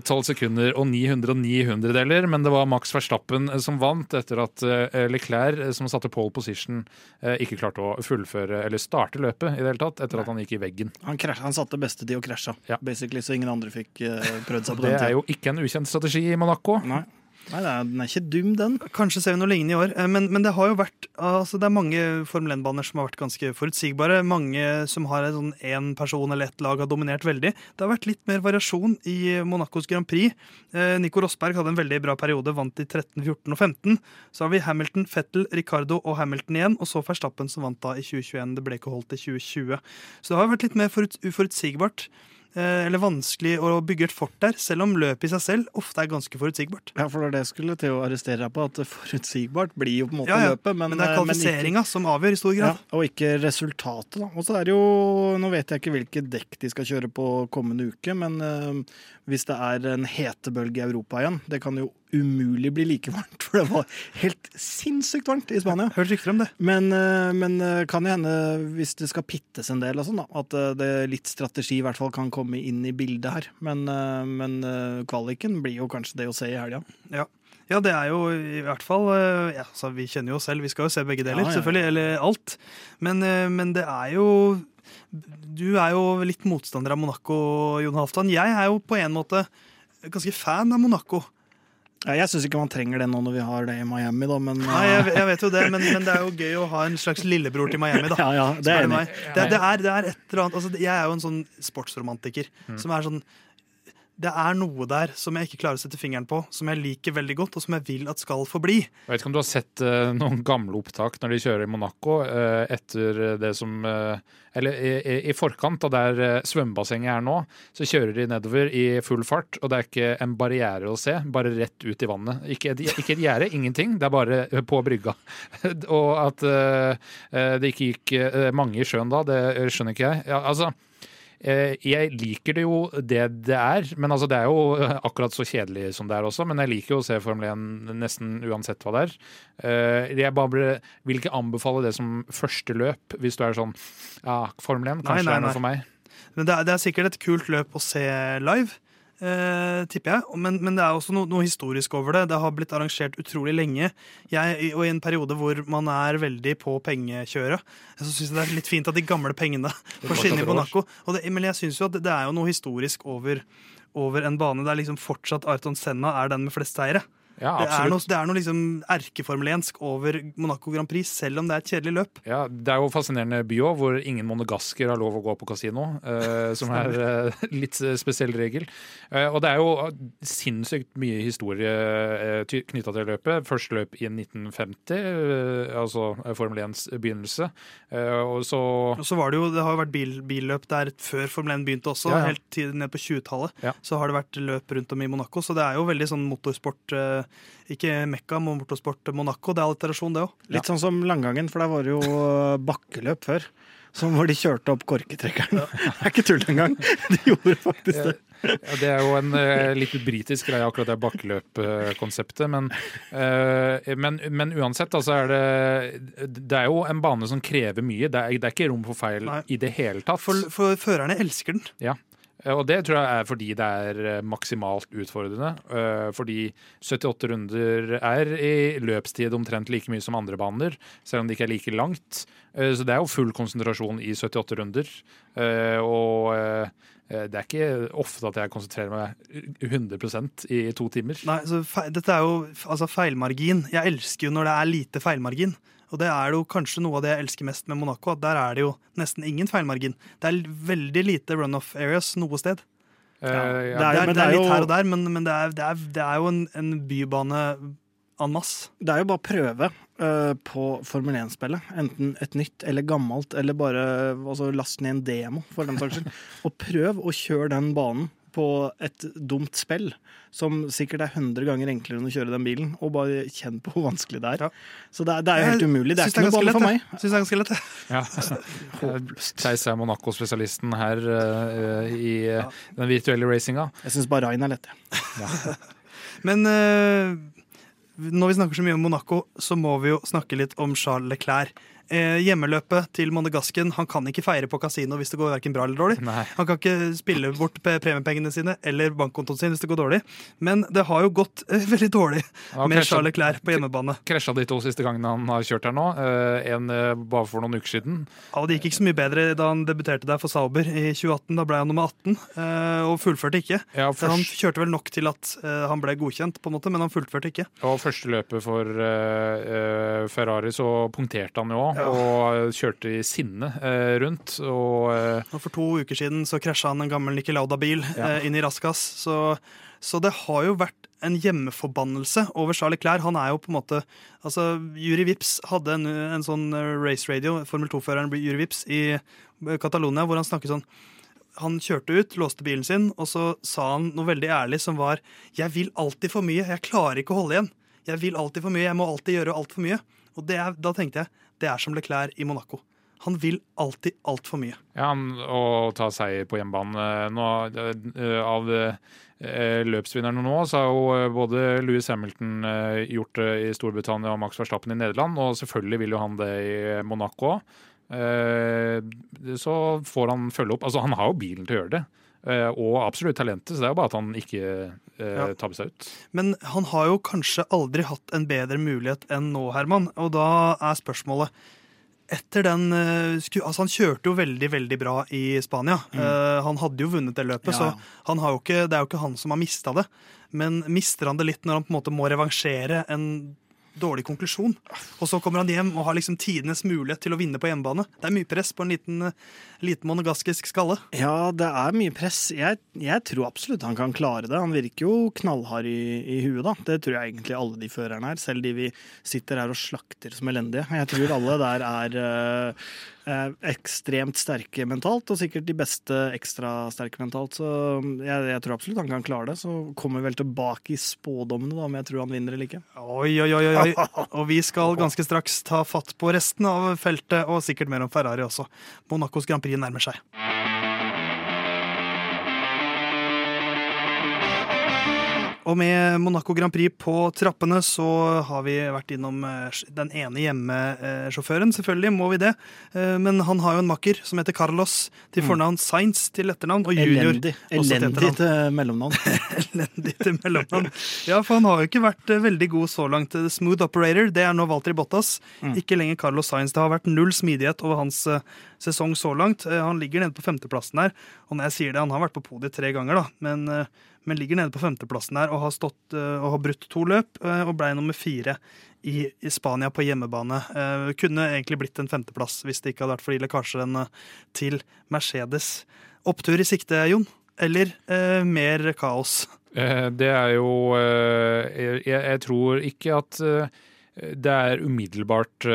tolv sekunder og 909 hundredeler, men det var Max Verstappen eh, som vant etter at eh, Leclerc, eh, som satte pole position, ikke klarte å fullføre eller starte løpet i det hele tatt, etter at han gikk i veggen. Han, krasj, han satte beste tid og krasja, Ja. basically, så ingen andre fikk prøvd seg på Det den er jo ikke en ukjent strategi i Monaco. Nei, Nei den er ikke dum, den. Kanskje ser vi noe lignende i år, eh, men, men det har jo vært altså det er mange Formel 1-baner som har vært ganske forutsigbare. Mange som har en sånn person eller ett lag har dominert veldig. Det har vært litt mer variasjon i Monacos Grand Prix. Eh, Nico Rosberg hadde en veldig bra periode, vant i 13, 14 og 15. Så har vi Hamilton, Fettel, Ricardo og Hamilton igjen, og så Verstappen som vant da i 2021. Det ble ikke holdt i 2020. Så det har vært litt mer forut, uforutsigbart. Eller vanskelig å bygge et fort der, selv om løpet i seg selv ofte er ganske forutsigbart. Ja, for det skulle til å arrestere deg på, at forutsigbart blir jo på en måte Ja, ja. løpet, men, Men det er eh, ikke- kvalifiseringa som avgjør i stor grad. Ja, og ikke resultatet, da. Og så er det jo Nå vet jeg ikke hvilke dekk de skal kjøre på kommende uke, men eh, hvis det er en hetebølge i Europa igjen Det kan jo umulig bli like varmt, for det var helt sinnssykt varmt i Spania. Hørt rykter om det. Men, eh, men eh, kan jo hende, hvis det skal pittes en del, sånn at eh, det litt strategi i hvert fall kan komme inn i bildet her. Men, men kvaliken blir jo kanskje det å se i helga. Ja. ja, det er jo i hvert fall ja, altså, Vi kjenner jo oss selv, vi skal jo se begge deler, Ja, ja. selvfølgelig. Eller alt. Men, men det er jo Du er jo litt motstander av Monaco, Jon Halvdan. Jeg er jo på en måte ganske fan av Monaco. Ja, Jeg syns ikke man trenger det nå når vi har det i Miami, da, men eh, Nei, jeg, jeg vet jo det, men, men det er jo gøy å ha en slags lillebror til Miami, da. Ja, ja, det er. Det, det, er, det er et eller annet altså, Jeg er jo en sånn sportsromantiker Mm. som er sånn det er noe der som jeg ikke klarer å sette fingeren på, som jeg liker veldig godt, og som jeg vil at skal forbli. Jeg vet ikke om du har sett uh, noen gamle opptak når de kjører i Monaco uh, etter det som uh, Eller i, i, i forkant av der eh, svømmebassenget er nå, så kjører de nedover i full fart, og det er ikke en barriere å se, bare rett ut i vannet. Ikke ikke et gjerde, ingenting. Det er bare på brygga. og at eh, eh, det ikke gikk eh, mange i sjøen da, det skjønner ikke jeg. Ja, altså Eh, Jeg liker det jo det det er, men altså det er jo akkurat så kjedelig som det er også. Men jeg liker jo å se Formel 1 nesten uansett hva det er. Eh, Jeg bare vil ikke anbefale det som første løp, hvis du er sånn ja, Formel 1, Nei, kanskje nei, det er noe for meg. Men det er, det er sikkert et kult løp å se live, eh, tipper jeg. Men, men det er også noe, noe historisk over det. Det har blitt arrangert utrolig lenge. Jeg, og i en periode hvor man er veldig på pengekjøret, så syns jeg det er litt fint at de gamle pengene får skinne i Monaco. Og det, men jeg syns jo at det, det er jo noe historisk over, over en bane der liksom fortsatt Arton Senna er den med flest seire. Ja, Det er noe, det er noe liksom erkeformelensk over Monaco Grand Prix, selv om det er et kjedelig løp. Ja, Det er jo fascinerende by òg, hvor ingen monegasker har lov å gå på kasino. eh, som er eh, litt spesiell regel. Eh, og det er jo sinnssykt mye historie uh, knytta til løpet. Første løp i 1950, eh, altså eh, Formel 1s begynnelse. Eh, og så Og så var det jo, det har jo vært bil, billøp der før Formel 1 begynte også, Ja, ja. helt til ned på 20-tallet. Ja. Så har det vært løp rundt om i Monaco, så det er jo veldig sånn motorsport eh, Ikke Mekka, men motorsport Monaco. Det er alliterasjon, det òg. Litt sånn som langgangen, for der var det jo bakkeløp før. Som hvor de kjørte opp korketrekkeren. Det er ikke tull engang. De gjorde faktisk det. Ja, det er jo en uh, litt britisk greie, akkurat det bakkeløpkonseptet. Men, uh, men, men uansett, altså er det Det er jo en bane som krever mye. Det er, det er ikke rom for feil Nei. i det hele tatt. For, for førerne elsker den. Ja. Eh, Og det tror jeg er fordi det er eh, maksimalt utfordrende. Eh, Fordi 78 runder er i løpstid omtrent like mye som andre baner, selv om det ikke er like langt. Så det er jo full konsentrasjon i 78 runder. Og det er ikke ofte at jeg konsentrerer meg 100% i to timer. Nei, Dette er jo altså feilmargin. Jeg elsker jo når det er lite feilmargin. Og det er jo kanskje noe av det jeg elsker mest med Monaco. At der er det jo nesten ingen feilmargin. Det er veldig lite runoff areas noe sted. Ja, Det ja. er- Det er, det er litt her og der, men, men det, er, det, er, det er jo en, en bybane en masse. Det er jo bare prøve uh, på Formel 1-spillet. Enten et nytt eller gammelt, eller bare altså, last ned en demo, for den saks skyld. Og prøv å kjøre den banen på et dumt spill, som sikkert er 100 ganger enklere enn å kjøre den bilen. Og bare kjenn på hvor vanskelig det er. Ja. Så det er, det er jo helt umulig. Det er ikke noe bane for meg. Syns det er ganske lett, det. Ja. Theis er Monaco-spesialisten her uh, i eh, den virtuelle racinga. Jeg syns bare Rain er lett. jeg. Men uh, når vi snakker så mye om Monaco, så må vi jo snakke litt om Charles Leclerc. Eh, hjemmeløpet til Monegasken. Han kan ikke feire på kasino hvis det går hverken bra eller dårlig. Nei. Han kan ikke spille bort premiepengene sine eller bankkontoen sin hvis det går dårlig. Men det har jo gått eh, veldig dårlig ja, med Charles Leclerc på hjemmebane. Krasja de to siste gangene han har kjørt her nå. eh, En eh, bare for noen uker siden. Ja, Det gikk ikke så mye bedre da han debuterte der for Sauber i 2018. Da ble han nummer 18, eh, og fullførte ikke. Ja, først... han kjørte vel nok til at eh, han ble godkjent, på en måte, men han fullførte ikke. og første løpet for Ferrari så punkterte han jo òg, Ja. og kjørte i sinne eh, rundt. Og eh, Og For to uker siden så krasja han en gammel Niki Lauda-bil Ja. eh, inn i Raskas. Så, så det har jo vært en hjemmeforbannelse over Charlie Clair. Han er jo på en måte altså Juri Vips hadde en, en sånn eh, race radio, Formel 2-føreren Juri Vips, i Catalonia, hvor han snakket sånn han kjørte ut, låste bilen sin, og så sa han noe veldig ærlig som var Jeg vil alltid for mye. Jeg klarer ikke å holde igjen. Jeg vil alltid for mye. Jeg må alltid gjøre altfor mye. Og det er, da tenkte jeg det er som Leclerc i Monaco. Han vil alltid altfor mye. ja, å ta seier på hjemmebane nå, eh, Av eh, løpsvinnerne nå, så har jo eh, både Louis Hamilton gjort det i Storbritannia og Max Verstappen i Nederland, og selvfølgelig vil jo han det i Monaco òg. Så får han følge opp. Altså, han har jo bilen til å gjøre det. Eh, Og absolutt talentet, så det er jo bare at han ikke eh, tabber seg ut. Men han har jo kanskje aldri hatt en bedre mulighet enn nå, Herman. Og da er spørsmålet etter den eh, altså Han kjørte jo veldig veldig bra i Spania. Eh, han hadde jo vunnet det løpet, Ja, så ja. han har jo ikke, det er jo ikke han som har mista det. Men mister han det litt når han på en måte må revansjere en dårlig konklusjon. Og så kommer han hjem og har liksom tidenes mulighet til å vinne på hjemmebane. Det er mye press på en liten, liten monogaskisk skalle. Ja, det er mye press. Jeg, jeg, tror absolutt han kan klare det. Han virker jo knallhard i, i huet, da. Det tror jeg egentlig alle de førerne er, selv de vi sitter her og slakter som elendige. Jeg tror alle der er uh, Eh, ekstremt sterke mentalt, og sikkert de beste ekstra sterke mentalt. Så jeg, jeg, tror absolutt han kan klare det. Så kommer vi vel tilbake i spådommene, da, om jeg tror han vinner eller ikke. Oi, oi, oi, oi. Og vi skal ganske straks ta fatt på resten av feltet, og sikkert mer om Ferrari også. Monacos Grand Prix nærmer seg. Og med Monaco Grand Prix på trappene så har vi vært innom eh, den ene hjemmesjåføren. Selvfølgelig må vi det. Eh, men han har jo en makker som heter Carlos til mm. fornavn, Sainz til etternavn og junior Elendig, Elendig til mellomnavn. Elendig til mellomnavn. Ja, for han har jo ikke vært eh, veldig god så langt. Smooth operator, det er nå Walter Bottas. Mm. Ikke lenger Carlos Sainz. Det har vært null smidighet over hans sesong så langt. Han ligger nede på femteplassen her. Og når jeg sier det, han har vært på podiet tre ganger, da. Men men ligger nede på femteplassen her og har, stått, eh, og har brutt to løp eh, og ble nummer fire i, i Spania på hjemmebane. Kunne egentlig blitt en femteplass hvis det ikke hadde vært for de lekkasjene til Mercedes. Opptur i sikte, Jon? Eller eh, mer kaos? det er jo jeg, jeg, tror ikke at det er umiddelbart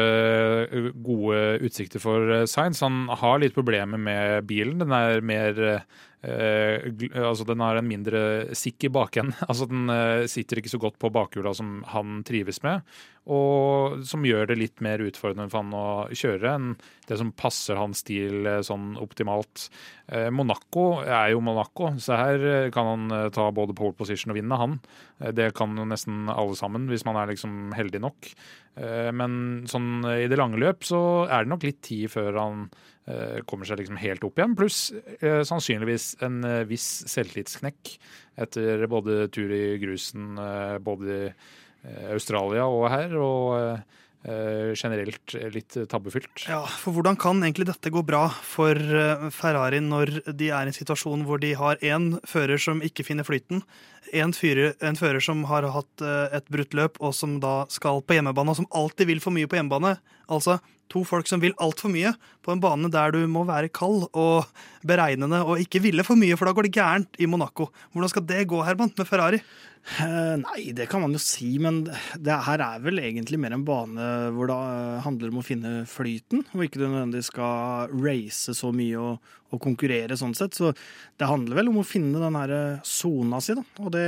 gode utsikter for Science. Han har litt problemer med bilen. Den er mer Eh, altså Den har en mindre sikker bakend. Altså Den eh, sitter ikke så godt på bakhjula som han trives med. Og som gjør det litt mer utfordrende for han å kjøre enn det som passer hans stil eh, sånn optimalt. Monaco er jo Monaco, så her kan han ta både pole position og vinne, han. Det kan jo nesten alle sammen, hvis man er liksom heldig nok. Men sånn i det lange løp så er det nok litt tid før han Eh, kommer seg liksom helt opp igjen. Pluss eh, sannsynligvis en eh, viss selvtillitsknekk etter både tur i grusen både i Australia og her. og generelt litt tabbefylt. Ja, for hvordan kan egentlig dette gå bra for Ferrari når de er i en situasjon hvor de har én fører som ikke finner flyten, en, fyrer, fører som har hatt et brutt løp og som da skal på hjemmebane, og som alltid vil for mye på hjemmebane? Altså, to folk som vil altfor mye på en bane der du må være kald og beregnende og ikke ville for mye, for da går det gærent i Monaco. Hvordan skal det gå, Herman, med Ferrari? Uh, nei, det kan man jo si, men det her er vel egentlig mer en bane hvor det handler om å finne flyten, og ikke du nødvendigvis skal race så mye og, og, konkurrere sånn sett. Så det handler vel om å finne den her eh, sona si, da. Og det,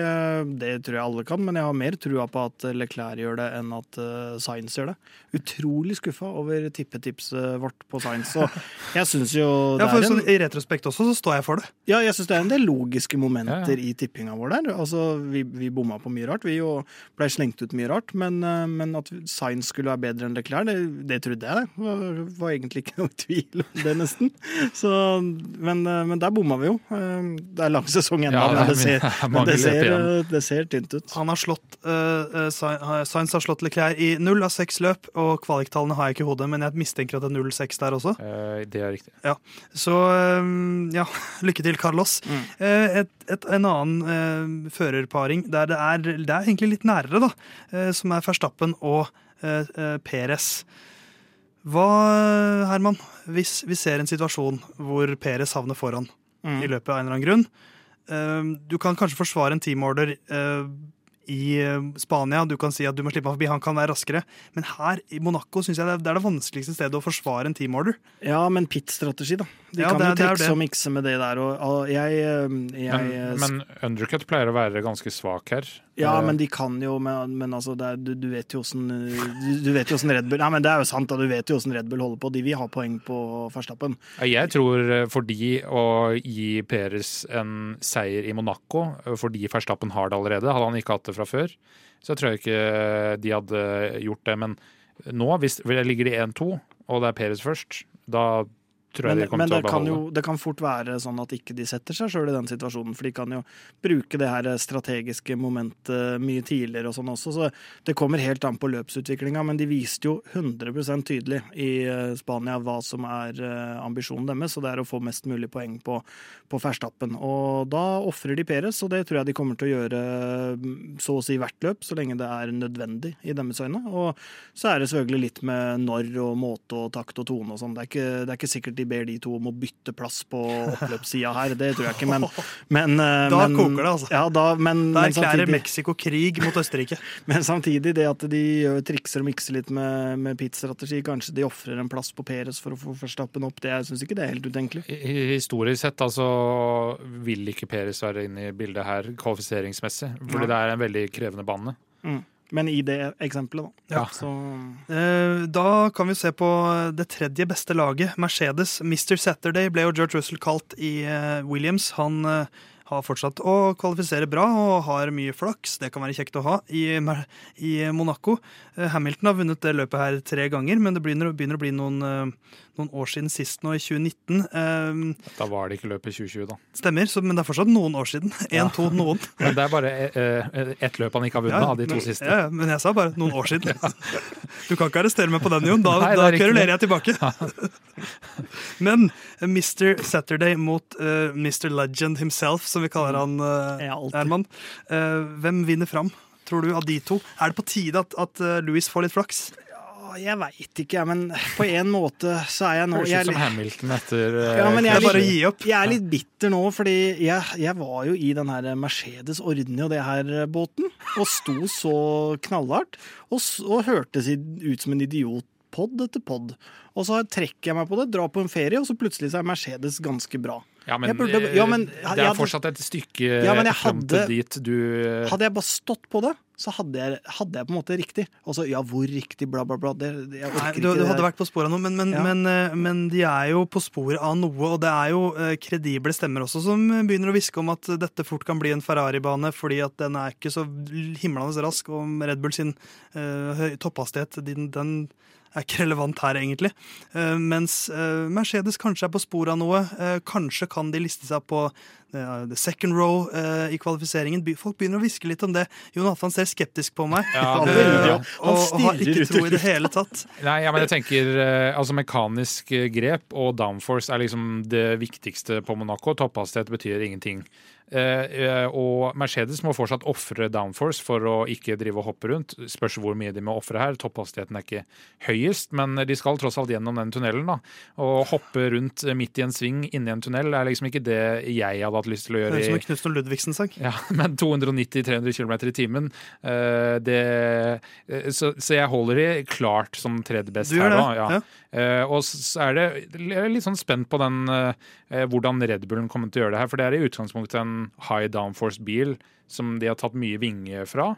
det, tror jeg alle kan, men jeg har mer trua på at Leclerc gjør det enn at Science gjør det. Utrolig skuffa over tippetipset vårt på Science. Så jeg syns jo det ja, for er en, sånn, I retrospekt også, så står jeg for det. Ja, jeg syns det er en del logiske momenter ja, ja. i tippinga vår der. Altså, vi, vi bomma på mye rart, vi jo blei slengt ut mye rart. Men, uh, men at Science skulle være bedre enn Leclerc, det, det trodde jeg, det. Var, var egentlig ikke noe tvil om det, nesten. Så men, eh, men, der bomma vi jo. Eh, det er lang sesong ennå, ja, men, det ser, men det, ser, det ser, tynt ut. Han har slått, uh, Sainz har slått Leclerc i null av seks løp, og kvaliktallene har jeg ikke i hodet, men jeg mistenker at det er 0-6 der også. Uh, det er riktig. Ja. Så um, ja, lykke til, Carlos. Mm. Uh, et, et, en annen førerparing der det er, det er egentlig litt nærere, da, som er Verstappen og Peres. Hva, Herman, hvis vi ser en situasjon hvor Peres havner foran mm. i løpet av en eller annen grunn uh, Du kan kanskje forsvare en teamorder uh, i eh, Spania. Du kan si at du må slippe ham forbi, han kan være raskere. Men her i Monaco synes jeg det er det vanskeligste stedet å forsvare en teamorder. Ja, men pit-strategi, da. De ja, kan jo trikse og mikse med det der. Og, jeg, jeg, men, men undercut pleier å være ganske svak her. Ja, men de kan jo Men, men altså, er, du, du, vet jo åssen du, vet jo åssen Red Bull Nei, men det er jo sant, da. Du vet jo åssen Red Bull holder på. De vil ha poeng på Verstappen. Jeg tror for de å gi Peres en seier i Monaco, fordi Verstappen har det allerede, hadde han ikke hatt det fra før, så jeg tror ikke de hadde gjort det. Men nå, hvis det ligger de 1-2, og det er Peres først, da tror jeg Men, de kommer men til det, å kan beholde. jo, det kan fort være sånn at ikke de setter seg sjøl i den situasjonen, for de kan jo bruke det her strategiske momentet mye tidligere og sånn også, så det kommer helt an på løpsutviklinga, men de viste jo 100 tydelig i eh, Spania hva som er eh, ambisjonen deres, og det er å få mest mulig poeng på, på Ferstappen. Og da ofrer de Peres, og det tror jeg de kommer til å gjøre mm, så å si hvert løp, så lenge det er nødvendig i deres øyne. Og så er det selvfølgelig litt med når og måte og takt og tone og sånn. Det, det er ikke sikkert de ber de to om å bytte plass på oppløpssida her, det tror jeg ikke, men, men eh, Da men, koker det, altså. Ja, da, men, Da erklærer Mexico krig mot Østerrike. men samtidig, det at de trikser og mikser litt med, med pitstrategi, kanskje de ofrer en plass på Peres for å få Verstappen opp, det jeg syns ikke det er helt utenkelig. Historisk sett altså, vil ikke Peres være inne i bildet her kvalifiseringsmessig, fordi ja. det er en veldig krevende bane. Mm. Men i det eksempelet, da. Ja. Så Eh, Da kan vi se på det tredje beste laget, Mercedes. Mr. Saturday ble jo George Russell kalt i eh, Williams. Han eh, har fortsatt å kvalifisere bra og har mye flaks. Det kan være kjekt å ha i, i Monaco. Eh, Hamilton har vunnet det løpet her tre ganger, men det begynner, begynner å bli noen, eh, noen år siden sist nå, i 2019. Eh, Da var det ikke løpet i 2020, da. Stemmer, så, men det er fortsatt noen år siden. Én, to, noen. Men det er bare ett løp han ikke har vunnet av de to men, siste. Ja, ja, men jeg sa bare noen år siden. Du kan ikke arrestere meg på den, Jon. Da, Nei, da kverulerer jeg tilbake. Men Mr. Saturday mot uh, Mr. Legend himself, som vi kaller han, uh, Ja. Herman. Eh, hvem vinner fram, tror du, av de to? Er det på tide at, at eh, Louis får litt flaks? Jeg veit ikke, men på en måte så er jeg nå Høres ut som litt- Hamilton etter eh, Ja, men jeg er bare litt- gi opp. Jeg er litt bitter nå, fordi jeg, jeg var jo i den her Mercedes Ordne og det her båten, og sto så knallhardt, og, og hørtes ut som en idiot pod etter pod. Og så trekker jeg meg på det, drar på en ferie, og så plutselig så er Mercedes ganske bra. Ja, men, Jeg burde- eh, ja, men- det er fortsatt et stykke Ja, men jeg frem hadde- til dit du Hadde jeg bare stått på det, så hadde jeg, hadde jeg på en måte riktig. Og så, ja, hvor riktig, bla, bla, bla. Det, Nei, ikke du, du hadde vært på sporet av noe, men, men, Ja. men, eh, men de er jo på sporet av noe. Og det er jo eh, kredible stemmer også som begynner å hviske om at dette fort kan bli en Ferrari-bane, fordi at den er ikke så himlende rask, og Red Bull sin uh, topphastighet den, den er ikke relevant her, egentlig. Eh, mens eh, Mercedes kanskje er på sporet av noe. Eh, kanskje kan de liste seg på the second row i kvalifiseringen. Folk begynner å hviske litt om det. Jonathan ser skeptisk på meg. Ja, det- ja. Han og, og har ikke tro i det hele tatt. Nei, ja, men jeg tenker altså Mekanisk grep og downforce er liksom det viktigste på Monaco. Topphastighet betyr ingenting. Eh, eh, og Mercedes må fortsatt ofre downforce for å ikke drive og hoppe rundt. Spørs hvor mye de må ofre her. Topphastigheten er ikke høyest, men de skal tross alt gjennom den tunnelen. da. Å hoppe rundt midt i en sving inni en tunnel er liksom ikke det jeg hadde hatt lyst til å Det gjøre. er som en Knutsen Ludvigsen-sang. ja, men 290-300 km i timen, eh, det, så, så jeg holder de klart som tredje best her da nå. Ja. ja. Eh, og så er det jeg er litt sånn spent på den, hvordan Red Bullen kommer til å gjøre det her. For det er i utgangspunktet en high downforce-bil som de har tatt mye vinge fra.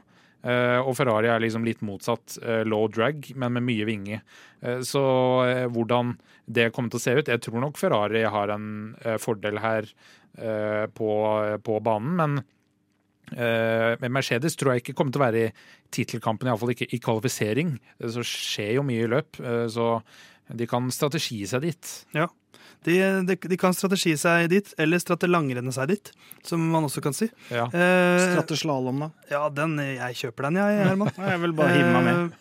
Eh, og Ferrari er liksom litt motsatt. eh, low drag, men med mye vinge. Eh, så hvordan det kommer til å se ut Jeg tror nok Ferrari har en fordel her på, på banen, men med Mercedes tror jeg ikke kommer til å være i tittelkampen, iallfall ikke i kvalifisering. Så skjer jo mye i løp, så de kan strategi seg dit. Ja. De, de, de kan strategi seg dit, eller stratelangrenne seg dit, som man også kan si. Ja. Eh, Stratteslalåm, da. ja, den, jeg kjøper den, jeg, Herman. Jeg vil bare hive meg med. Eh,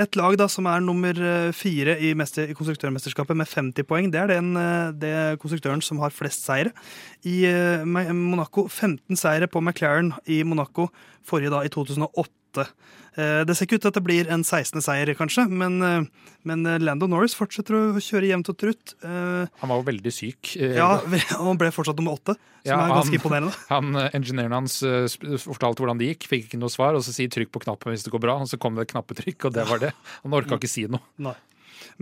Et lag da som er nummer eh, fire i, mester, i konstruktørmesterskapet med 50 poeng, det er den, eh, det konstruktøren som har flest seire. I eh, Monaco 15 seire på McLaren i Monaco forrige da i 2008. Eh, Det ser ikke ut til at det blir en 16. seier, kanskje, men, eh, men eh, Lando Norris fortsetter å kjøre jevnt og trutt. Han var jo veldig syk. Ja, og han ble fortsatt nummer åtte, som Ja, er ganske han- imponerende. Han, Ingeniøren hans fortalte hvordan det gikk, fikk ikke noe svar. Og så sier trykk på knappen hvis det går bra, og så kom det et knappetrykk, og det var det. Han orka ikke si noe. Nei.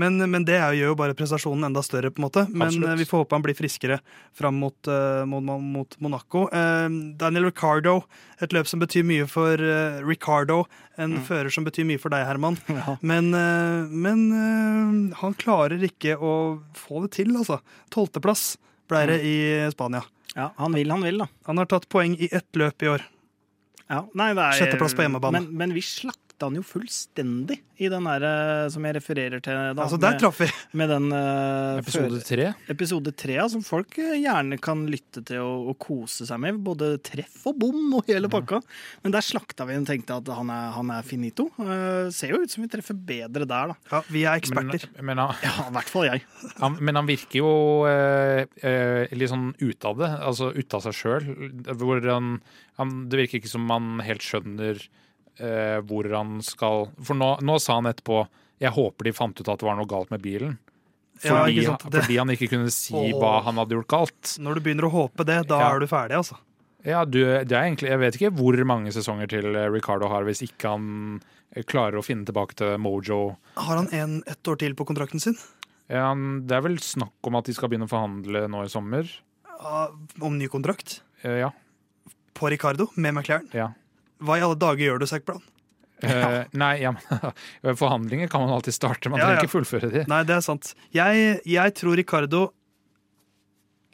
Men, men det gjør jo bare prestasjonen enda større, på en måte. Men Absolutt. eh, vi får håpe han blir friskere fram mot, eh, mot, mot Monaco. Eh, Daniel Ricardo, et løp som betyr mye for Ricardo. En fører som betyr mye for deg, Herman. Ja. Men, men han klarer ikke å få det til, altså. Tolvteplass ble det i Spania. Ja, han vil, han vil, da. Han har tatt poeng i ett løp i år. Ja, nei, det er, Sjetteplass på hjemmebane. Men, men vi slakta slakta han jo fullstendig i den der eh, som jeg refererer til. Da, Altså, der med, traff vi. med den uh, Episode tre. episode tre, ja, som folk eh, gjerne kan lytte til og, og kose seg med. Både treff og bom og hele pakka. Men der slakta vi og tenkte at han er, han er finito. Uh, ser jo ut som vi treffer bedre der, da. Ja, vi er eksperter. men, han, Ja, i hvert fall jeg. han, men han virker jo uh, uh, litt sånn ute av det, altså ute av seg sjøl. Hvor han, han Det virker ikke som han helt skjønner eh, hvor han skal For nå, nå sa han etterpå jeg håper de fant ut at det var noe galt med bilen. Ja, Fordi, sant? Det- fordi han ikke kunne si Åh. hva han hadde gjort galt. Når du begynner å håpe det, da Ja. er du ferdig, altså. Ja, du, det er egentlig, Jeg vet ikke hvor mange sesonger til eh, Ricardo har hvis ikke han eh, klarer å finne tilbake til Mojo. Har han en, ett år til på kontrakten sin? Ja, det er vel snakk om at de skal begynne å forhandle nå i sommer. Om ny kontrakt? Eh, Ja. På Ricardo med McLaren? ja. Hva i alle dager gjør du, Zac Brown? Eh, nei, ja, men forhandlinger kan man alltid starte. Man Ja, trenger ja. ikke fullføre de. Nei, det er sant. Jeg, jeg tror Ricardo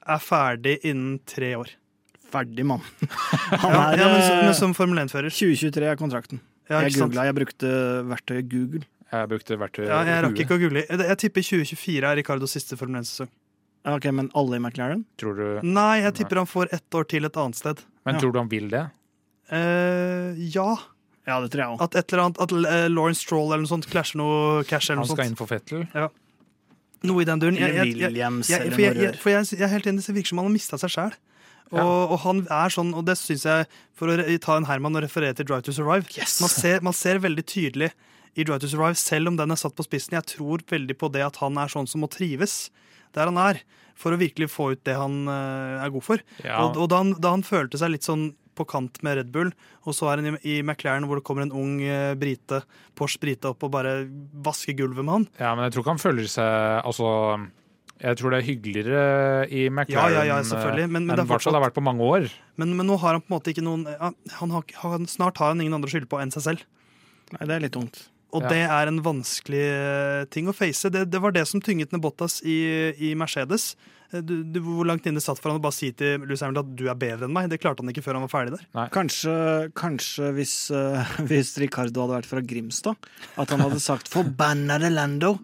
er ferdig innen tre år. Ferdig, mann. Han er ja, men, som- eh, men som Formel 1-fører. 2023 er kontrakten. Ja, jeg googla, jeg brukte verktøyet Google. Jeg brukte verktøyet Ja, jeg rakk ikke å google. Jeg jeg tipper 2024 er Ricardos siste Formel 1-sesong. Ok, Men alle i McLaren? Tror du, Nei, jeg tipper han får ett år til et annet sted. men Ja. tror du han vil det? Eh, ja. Ja, det tror jeg også. At et eller annet At eh, Lawrence Stroll eller noe sånt klasjer noe cash eller Han skal inn for Fettel? Ja. Noe i den duren. Jeg, jeg, jeg, Williams jeg, eller for, jeg, jeg, for jeg, jeg er helt enig, det virker som han har mista seg sjæl. Og, Ja. og han er sånn, og det syns jeg, for å ta en Herman og referere til Drive to Survive Yes! man, ser, man ser veldig tydelig i Drive to Survive, selv om den er satt på spissen, jeg tror veldig på det at han er sånn som må trives der han er, for å virkelig få ut det han eh, er god for. Ja. Og, og da, han, da han følte seg litt sånn på kant med Red Bull, og så er han i, i McLaren hvor det kommer en ung eh, brite, Porsche brite opp og bare vasker gulvet med han. ja, men jeg tror ikke han føler seg Altså, jeg tror det er hyggeligere i McLaren ja, ja, ja, men- men enn fall det har vært på mange år. Men, men nå har han på en måte ikke noen han har, han, Snart har han ingen andre å skylde på enn seg selv. Nei, det er litt tungt. Og Ja. det er en vanskelig eh, ting å face. Det, det var det som tynget ned Bottas i, i Mercedes. Eh, Du, du, hvor langt inne satt for han å bare si til Louis Hamilton at du er bedre enn meg? Det klarte han ikke før han var ferdig der. Kanskje, kanskje hvis, uh, hvis Ricardo hadde vært fra Grimstad, at han hadde sagt 'forbannede Lando'.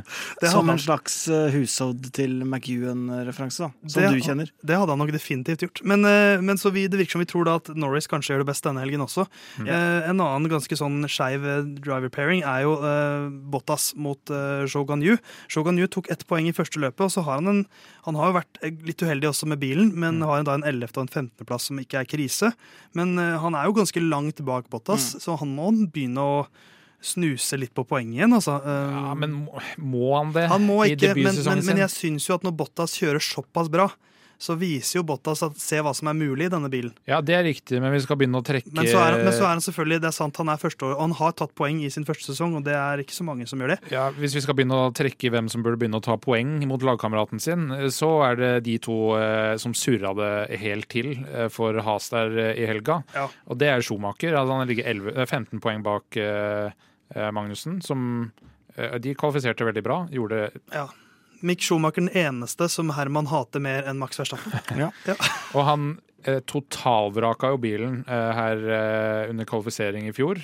Som en slags uh, hushovd til McEwan-referanse. Som Det- du kjenner. Det hadde han nok definitivt gjort. Men, uh, men så vi, det virker som vi tror da at Norris kanskje gjør det best denne helgen også. Eh, en annen ganske sånn skeiv eh, driver pairing er jo eh, Bottas mot uh, Shogun Yu. Shogun Yu tok ett poeng i første løpet, og så har han en Han har jo vært eh, litt uheldig også med bilen, men har da en 11. og en 15. plass som ikke er krise. Men eh, han er jo ganske langt bak Bottas, så han må begynne å snuse litt på poeng igjen, altså. Eh, Ja, men må, han det han må ikke, men, men, men jeg syns jo at når Bottas kjører såpass bra, så viser jo Bottas at se hva som er mulig i denne bilen. Ja, det er riktig, men vi skal begynne å trekke Men så er, men så er han selvfølgelig, det er sant, han er første år, og han har tatt poeng i sin første sesong, og det er ikke så mange som gjør det. ja, Hvis vi skal begynne å trekke hvem som burde begynne å ta poeng mot lagkameraten sin, så er det de to eh, som surra det helt til eh, for Has der eh, i helga. Ja. Og det er Schumacher. Altså han ligger 11, eh, 15 poeng bak eh, eh, Magnussen, som eh, De kvalifiserte veldig bra. Gjorde Ja. Mick Schumacher den eneste som Herman hater mer enn Max Verstappen. Ja. Og han eh, totalvraka jo bilen eh, her eh, under kvalifisering i fjor.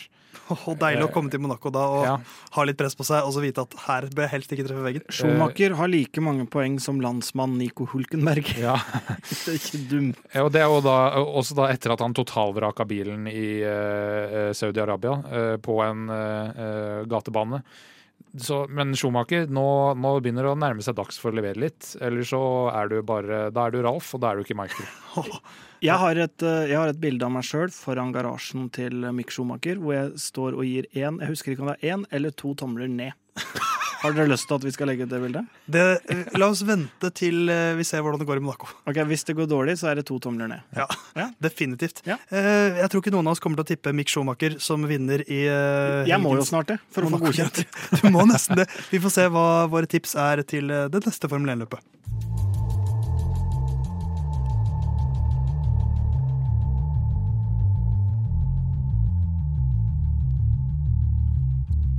Og deilig å komme til Monaco da og Ja. ha litt press på seg, og så vite at her bør jeg helst ikke treffe veggen. Schumacher har like mange poeng som landsmann Nico Hulkenberg. Ja. Det er ikke dumt. Ja, og det er jo da, også da etter at han totalvraka bilen i eh, Saudi-Arabia eh, på en eh, eh, gatebane. Så, men Schumacher, nå, nå begynner det å nærme seg dags for å levere litt. Eller så er du bare Da er du Ralf, og da er du ikke Michael. Jeg har et, eh, jeg har et bilde av meg sjøl foran garasjen til Mick Schumacher, hvor jeg står og gir én Jeg husker ikke om det er én eller to tomler ned. Har dere lyst til at vi skal legge ut det bildet? Det, eh, la oss vente til eh, vi ser hvordan det går i Monaco. Ok, Hvis det går dårlig, så er det to tomler ned. Ja, Ja. definitivt. Ja. Eh, jeg tror ikke noen av oss kommer til å tippe Mick Schumacher som vinner i Jeg må jo snart det, for å få godkjent. Du må nesten det. Vi får se hva våre tips er til det neste Formel 1-løpet.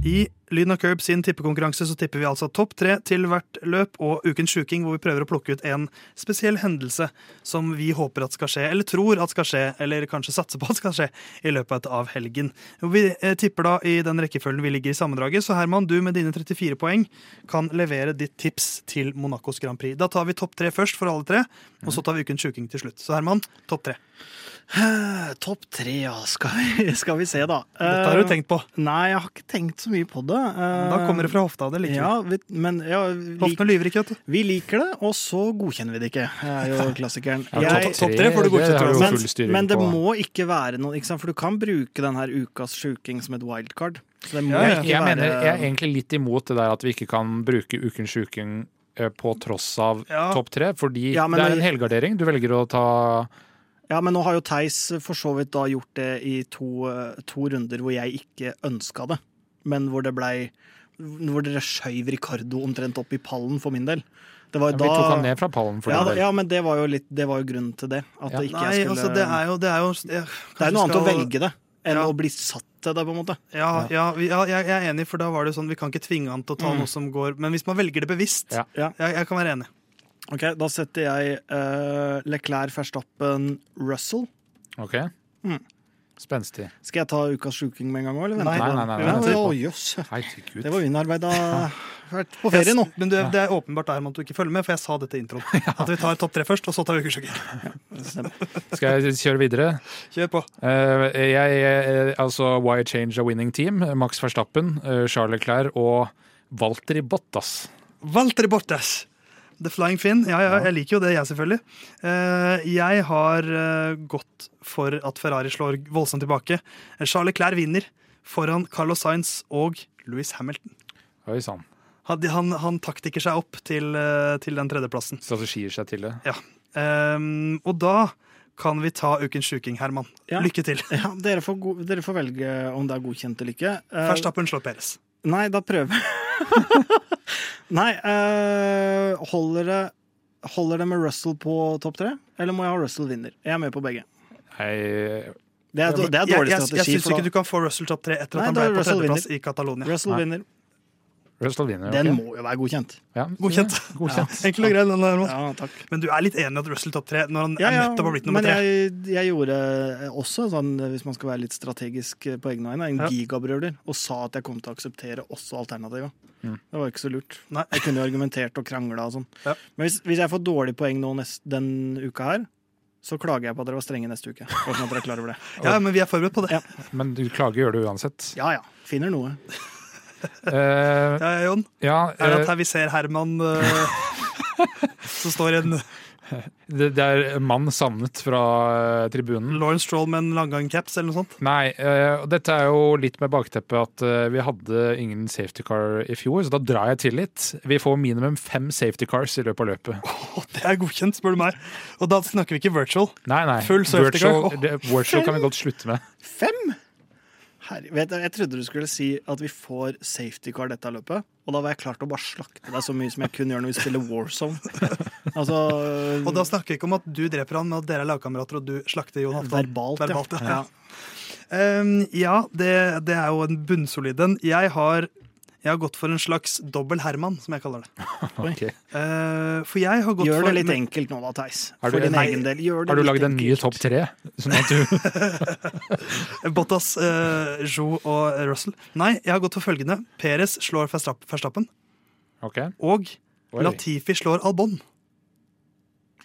I Lyden av Curb sin tippekonkurranse så tipper vi altså topp tre til hvert løp og Ukens sjuking, hvor vi prøver å plukke ut en spesiell hendelse som vi håper at skal skje, eller tror at skal skje, eller kanskje satser på at skal skje i løpet av helgen. Vi eh, tipper da i den rekkefølgen vi ligger i sammendraget, så Herman, du med dine 34 poeng kan levere ditt tips til Monacos Grand Prix. Da tar vi topp tre først for alle tre, og så tar vi Ukens sjuking til slutt. Så Herman, topp tre. Eh, Topp tre, ja. Skal vi, skal vi se, da. Dette har du Eh, tenkt på. Nei, jeg har ikke tenkt så mye på det. Eh, Da kommer det fra hofta. Det liker Ja, vi, men ja, vi, Hoftene lyver ikke, vet du. vi liker det, og så godkjenner vi det ikke. Er jo klassikeren. Ja, topp tre får du godkjent, men, men det må ikke være noe, ikke sant? for du kan bruke denne her ukas sjuking som et wildcard. Så det må Ja, ja. ikke Jeg være mener jeg er egentlig litt imot det der at vi ikke kan bruke Ukens sjuking eh, på tross av Ja. topp tre, fordi Ja, men det er en helgardering. Du velger å ta Ja, men nå har jo Theis for så vidt da gjort det i to, eh, to runder hvor jeg ikke ønska det, men hvor det blei Hvor dere skøyv Ricardo omtrent opp i pallen for min del. Det var jo Vi tok han ned fra pallen for ja, din del. ja, men det var jo litt Det var jo grunnen til det. At Ja. det ikke Nei, jeg skulle altså, det er jo Det er, jo, jeg, Det er noe annet å velge det enn Ja. å bli satt til det, på en måte. Ja, ja, ja, jeg jeg er enig, for da var det sånn vi kan ikke tvinge han til å ta Mm. noe som går Men hvis man velger det bevisst, Ja. Ja. jeg, jeg kan være enig. Ok, Da setter jeg uh, Leclerc, Verstappen, Russell. Ok. Mm. Spenstig. Skal jeg ta ukas sjuking med en gang òg, eller Nei. Nei, nei, nei. Nei, nei. Jøss. Det var innarbeida Vært på ferie nå. Men du, det er åpenbart Herman, at du ikke følger med, for jeg sa dette i introen. At vi tar topp tre først, og så tar vi ukesjuking. Skal jeg kjøre videre? Kjør på. Uh, jeg, jeg, altså Why change a winning team? Max Verstappen, uh, Charles Leclerc og Walter Bottas. Valtteri Bottas. The Flying Finn. Ja, ja, jeg liker jo det, jeg selvfølgelig. Eh, jeg har eh, gått for at Ferrari slår voldsomt tilbake. Charles Clair vinner foran Carlos Sainz og Louis Hamilton. Oi sann. Han, han, han taktikker seg opp til, eh, til den tredjeplassen. Strategier seg til det. Ja. Ehm, og da kan vi ta ukens sjuking, Herman. Ja. Lykke til. Ja, dere får, dere får velge om det er godkjent eller ikke. Eh, Verstappen slår Peres. Nei, da prøver Nei, øh, holder, det, holder det med Russell på topp tre? Eller må jeg ha Russell vinner? Jeg er med på begge. Nei, Det er, det er dårlig dårlig jeg, jeg jeg syns ikke du kan få Russell topp tre etter Nei, at han ble på tredjeplass i Catalonia. Russell Nei. vinner. Russell vinner. Den okay. må jo være godkjent. Ja, Godkjent. godkjent. Enkel og grei. den der, Ja, takk. Men du er litt enig i at Russell topp tre når han Ja, er ja, nettopp har blitt nummer men tre? jeg, jeg gjorde også, sånn, hvis man skal være litt strategisk på egne vegne, en Ja. gigabrøler, og sa at jeg kom til å akseptere også alternativet. Mm. Det var ikke så lurt. Nei. Jeg kunne jo argumentert og krangla og sånn. Ja. Men hvis, hvis jeg får dårlig poeng nå nest, den uka her, så klager jeg på at dere var strenge neste uke. Sånn at dere er klar over det. Ja, men vi er forberedt på det. Ja. Men du klager gjør du uansett. Ja ja, finner noe. Eh, Ja, Jon. ja, Er det eh, at her vi ser Herman uh, Så står en det, det er en mann savnet fra eh, tribunen. Lawrence Stroll med en langgang-caps eller noe sånt? Nei, Uh, dette er jo litt med bakteppet at uh, vi hadde ingen safety car i fjor, så da drar jeg til litt. Vi får minimum fem safety cars i løpet av løpet. Oh, det er godkjent, spør du meg. Og da snakker vi ikke virtual. Nei, nei. Full safety car. Oh. det, virtual kan vi godt slutte med. Fem?! Herre, vet du, jeg trodde du skulle si at vi får safety car dette løpet. Og da var jeg klar til å bare slakte deg så mye som jeg kunne gjøre når vi spiller Warzone. Altså Og da snakker vi ikke om at du dreper han, men at dere er lagkamerater og du slakter Jon Halvdan. verbalt, Verbalt, ja. ja. Um, ja, det, det er jo en bunnsolid en. Jeg har, jeg har gått for en slags dobbel Herman, som jeg kaller det. okay. Uh, for jeg har gått Gjør for det litt enkelt nå da, Theis. Har du- For din egen del. Gjør det Har du lagd en ny topp tre? Sånn at du Bottas, uh, Jo og Russell. Nei, jeg har gått for følgende. Perez slår Verstapp- Verstappen, Okay. og Oi. Latifi slår Albon.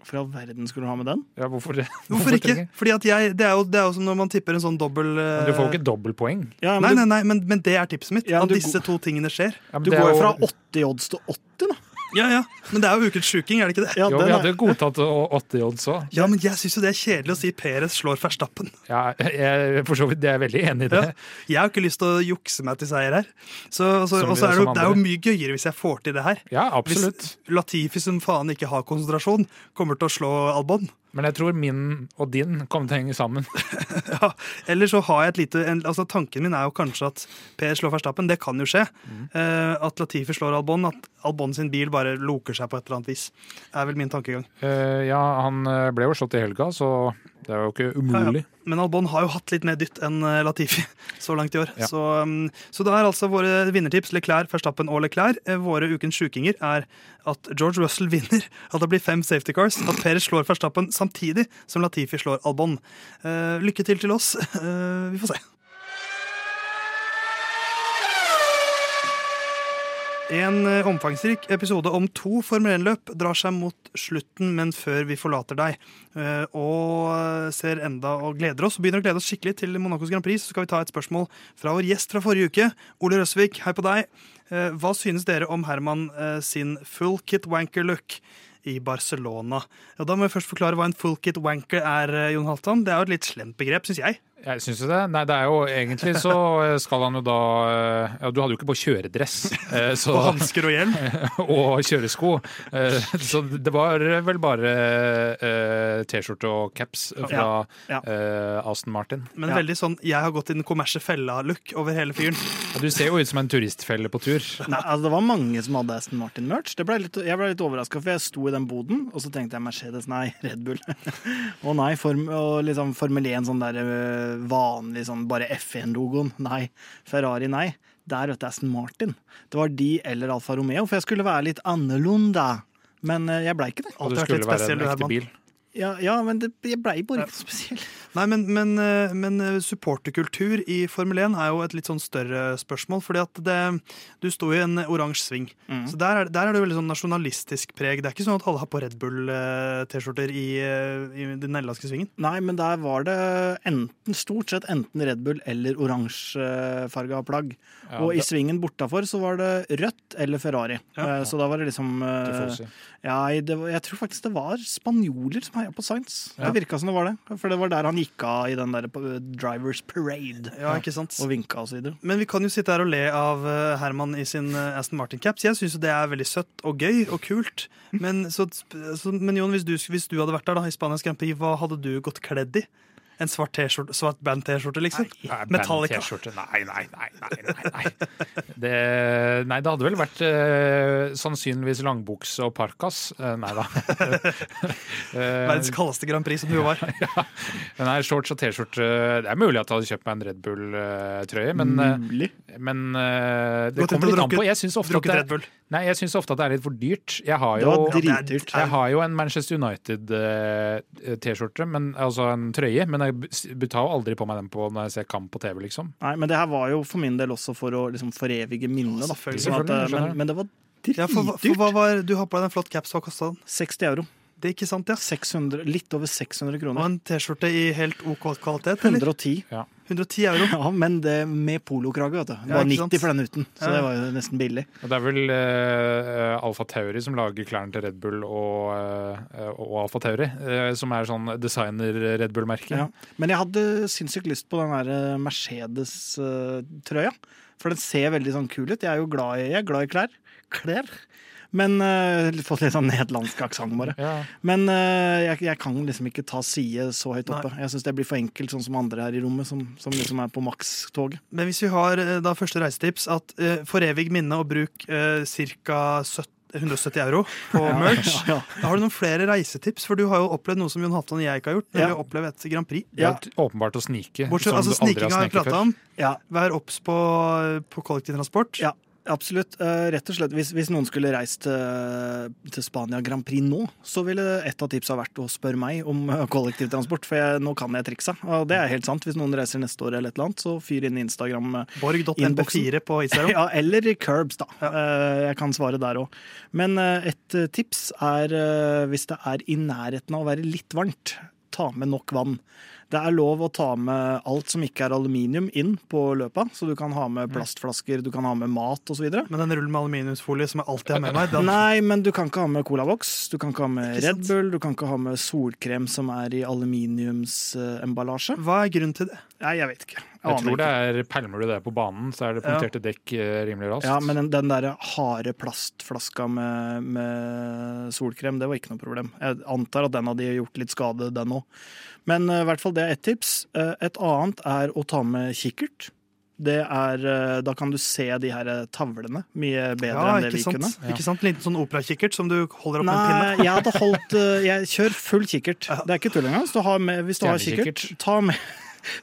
For all verden skulle du ha med den? Ja, hvorfor det? Hvorfor ikke? Fordi at jeg, det, er jo, det er jo som når man tipper en sånn dobbel uh, Du får jo ikke dobbeltpoeng. Ja, Nei, du... nei, nei, men, men det er tipset mitt. Ja, at disse to tingene skjer. Ja, Du, går jo- fra 80 odds til 80, da. Ja, ja, Men det er jo ukens sjuking, er det ikke det? Ja, Jo, vi hadde jo godtatt åtte i odds òg. Ja, men jeg syns jo det er kjedelig å si Peres slår Verstappen. Ja, jeg, for så vidt, jeg er veldig enig i det. Ja. Jeg har ikke lyst til å jukse meg til seier her. Så, så, og så er det, jo, det er jo mye gøyere hvis jeg får til det her. Ja, absolutt. Hvis Latifi, som faen ikke har konsentrasjon, kommer til å slå Albon. Men jeg tror min og din kommer til å henge sammen. Ja, eller så har jeg et lite en, altså Tanken min er jo kanskje at Per slår Verstappen. Det kan jo skje. Mm. Eh, at Latifi slår Albon. At Albon sin bil bare loker seg på et eller annet vis. er vel min tankegang. Eh, ja, han eh, ble jo slått i helga, så Det er jo ikke Ja, ja. umulig. Men Albon har jo hatt litt mer dytt enn eh, Latifi så langt i år. Ja. Så, um, så da er altså våre vinnertips Leclerc, Verstappen og Leclerc. Eh, Våre ukens sjukinger er at George Russell vinner, at det blir fem safety cars, at Perez slår Verstappen samtidig som Latifi slår Albon. Eh, lykke til til oss. Vi får se. En eh, omfangsrik episode om to Formel 1-løp drar seg mot slutten, men før vi forlater deg. Eh, Og ser enda og gleder oss, og begynner å glede oss skikkelig til Monacos Grand Prix, så skal vi ta et spørsmål fra vår gjest fra forrige uke. Ole Røsvik, hei på deg. Eh, Hva synes dere om Herman eh, sin full kit wanker-look? I Barcelona. Og da må jeg først forklare hva en full kit wanker er. eh, Jon Halvdan. Det er jo et litt slemt begrep, syns jeg. Jeg syns jo det. Nei, det er jo egentlig så skal han jo da eh, Ja, du hadde jo ikke på kjøredress eh, så, Og hansker og hjelm. og kjøresko. Eh, Så det var vel bare eh, T-skjorte og caps fra Ja, ja. eh, Aston Martin. Men Ja. veldig sånn 'jeg har gått i den kommersielle fella'-look over hele fyren. Ja, Du ser jo ut som en turistfelle på tur. Nei, altså Det var mange som hadde Aston Martin-merch. Det ble litt, jeg ble litt overraska, for jeg sto i den boden, og så tenkte jeg Mercedes, nei, Red Bull. Å nei, form, og liksom Formel 1, sånn der øh, vanlig sånn bare F1-logoen. Nei. Ferrari, nei. Der, vet du, Aston Martin. Det var de eller Alfa Romeo, for jeg skulle være litt annerledes. Men øh, jeg blei ikke det. Og det litt skulle være en du, ekte bil. Ja, ja men det, jeg blei bare ikke spesiell. Nei, men, men, eh, men eh, supporterkultur i Formel 1 er jo et litt sånn større spørsmål. fordi at det, du sto i en oransje sving. Mm. Så der er, der er det veldig sånn nasjonalistisk preg. Det er ikke sånn at alle har på Red Bull-T-skjorter i, eh, i den nederlandske svingen. Nei, men der var det enten, stort sett enten Red Bull eller oransjefarga plagg. Ja, og i det- svingen bortafor så var det rødt eller Ferrari. Ja. Så da var det liksom ja, det Jeg tror faktisk det var spanjoler som heia på Sainz. Ja. Det virka som det var det. For det var der han gikk av i den der Drivers Parade. Ja, ikke sant? Og vinka og så videre. Men vi kan jo sitte her og le av eh, Herman i sin eh, Aston Martin-caps. Jeg syns det er veldig søtt og gøy og kult. Men, så, så, men Jon, hvis du, hvis du hadde vært der da, i Spanias Grand Prix, hva hadde du gått kledd i? En svart, t-skjorte, svart band-T-skjorte, liksom? Nei, Metallica. Nei, nei, nei. nei, nei. Det, nei, det hadde vel vært uh, sannsynligvis langbukse og parkas. Uh, nei da. Eh, Verdens kaldeste Grand Prix, som du var. nei, shorts og T-skjorte Det er mulig at jeg hadde kjøpt meg en Red Bull-trøye, men, men uh, det kommer litt an på. Jeg syns ofte, at det Red Bull. Nei, jeg synes ofte at det er litt for dyrt. Jeg har jo Ja, dritdyrt. jeg har jo en Manchester United-T-skjorte, altså en trøye, men jeg tar jo aldri på meg den på når jeg ser kamp på TV, liksom. Nei, men det her var jo for min del også for å liksom forevige minnet. da. selvfølgelig. Sånn at, eh, Selvfølgelig, men, men det var Ja, for, for hva var, du har på deg en flott caps, hva kosta den? 60 euro. Det er ikke sant, ja? 600, litt over 600 kroner. Og en T-skjorte i helt OK kvalitet, eller? 110. 110 euro. Ja, men det med polokrage, vet du. Det var ja, 90 for den uten, så Ja. det var jo nesten billig. Og det er vel uh, Alfa Tauri som lager klærne til Red Bull og, uh, og Alfa Tauri, uh, som er sånn designer-Red Bull-merke. Ja. Men jeg hadde sinnssykt lyst på den der eh, Mercedes-trøya. For den ser veldig sånn kul ut. Jeg er jo glad i, jeg er glad i klær. Klær. Men uh, Fått litt sånn nederlandsk aksent, bare. Ja. Men uh, jeg, jeg kan liksom ikke ta side så høyt oppe. Nei. Jeg syns det blir for enkelt, sånn som andre her i rommet, som, som liksom er på makstoget. Men hvis vi har eh, da første reisetips, at uh, for evig minne og bruk uh, ca. 170 euro på merch. Ja, ja. Da har du noen flere reisetips, for du har jo opplevd noe som Jon Halvdan og jeg ikke har gjort, nemlig Ja. å oppleve et Grand Prix. Det er åpenbart å snike. Bortsett, som altså du aldri Sniking har vi prata før. om. ja, Vær obs på, på kollektivtransport. Ja, absolutt. Eh, rett og slett, hvis, hvis noen skulle reist til, til Spania Grand Prix nå, så ville et av tipsa vært å spørre meg om eh, kollektivtransport, for jeg, nå kan jeg triksa. Og det er helt sant. Hvis noen reiser neste år eller et eller annet, så fyr inn Instagram. eh, Borg.mp4 på Instagram. Ja, eller Curbs, da. Ja. Jeg kan svare der òg. Men eh, et eh, tips er eh, hvis det er i nærheten av å være litt varmt, ta med nok vann. Det er lov å ta med alt som ikke er aluminium inn på løpa, så du kan ha med plastflasker, du kan ha med mat osv. Men den rullen med aluminiumsfolie som jeg alltid har med meg, den, Nei, men du kan ikke ha med colaboks, du kan ikke ha med Red? Bull, du kan ikke ha med solkrem som er i aluminiumsemballasje. hva er grunnen til det? Nei, jeg vet ikke. Jeg tror det er Pælmer du det på banen, så er det Ja. punkterte dekk eh, rimelig raskt. Ja, men den, den der harde plastflaska med, med solkrem, det var ikke noe problem. Jeg antar at den hadde gjort litt skade, den òg. Men eh, i hvert fall det er ett tips. Uh, et annet er å ta med kikkert. Det er, da kan du se de her tavlene mye bedre Ja, enn det vi sant? kunne. Ikke sant? En liten sånn operakikkert som du holder opp med en pinne. Nei, jeg hadde holdt Jeg kjør full kikkert. Det er ikke tull engang. Hvis du har, med, hvis du har kikkert, ta med,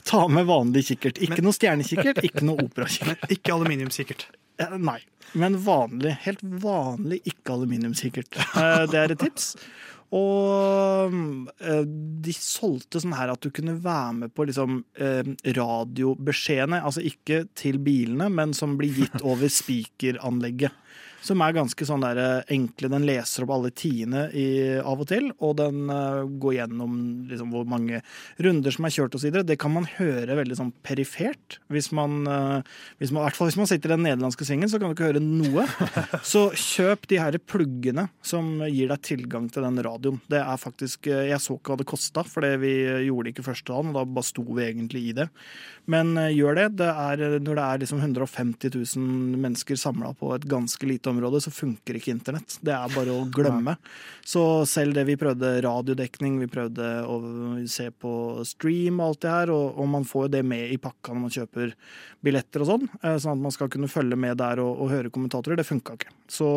ta med vanlig kikkert. Ikke noe stjernekikkert, ikke noe operakikkert. Ikke aluminiumskikkert. Nei. Men vanlig, helt vanlig ikke-aluminiumskikkert. Eh, Det er et tips. Og eh, de solgte sånn her at du kunne være med på liksom eh, radiobeskjedene. Altså ikke til bilene, men som blir gitt over spikeranlegget. Som er ganske sånn der eh, enkle. Den leser opp alle tiende i, av og til, og den uh, går gjennom liksom, hvor mange runder som er kjørt osv. Det kan man høre veldig sånn perifert. Hvis man, uh, hvis man, I hvert fall hvis man sitter i den nederlandske svingen, så kan du ikke høre noe. Så kjøp de her pluggene som gir deg tilgang til den radioen. Det er faktisk, uh, Jeg så ikke hva det kosta, for vi gjorde det ikke første dagen. og Da bare sto vi egentlig i det. Men gjør det. det er, når det er liksom 150 000 mennesker samla på et ganske lite område, så funker ikke internett. Det er bare å glemme. Så selv det vi prøvde radiodekning, vi prøvde å se på stream og alt det her, og, og man får jo det med i pakka når man kjøper billetter og sånn, eh, sånn at man skal kunne følge med der og, og høre kommentatorer. Det funka ikke. Så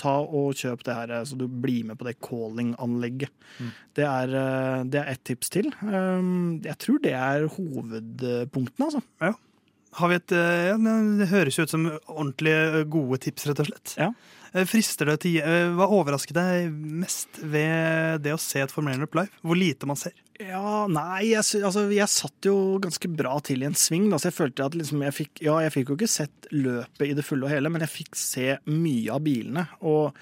ta og kjøp det her, eh, så du blir med på det calling-anlegget. Det er, eh, det er ett tips til. Um, Jeg tror det er hovedpunktene, altså. Har vi et, eh, ja, det høres jo ut som ordentlig eh, gode tips, rett og slett. Ja. Eh, Frister det til Hva overrasket deg mest ved det å se et Formel 1-løp live? Hvor lite man ser? Ja, nei, jeg, altså, jeg satt jo ganske bra til i en sving. Da, så jeg følte at liksom, jeg fikk Ja, jeg fikk jo ikke sett løpet i det fulle og hele, men jeg fikk se mye av bilene. Og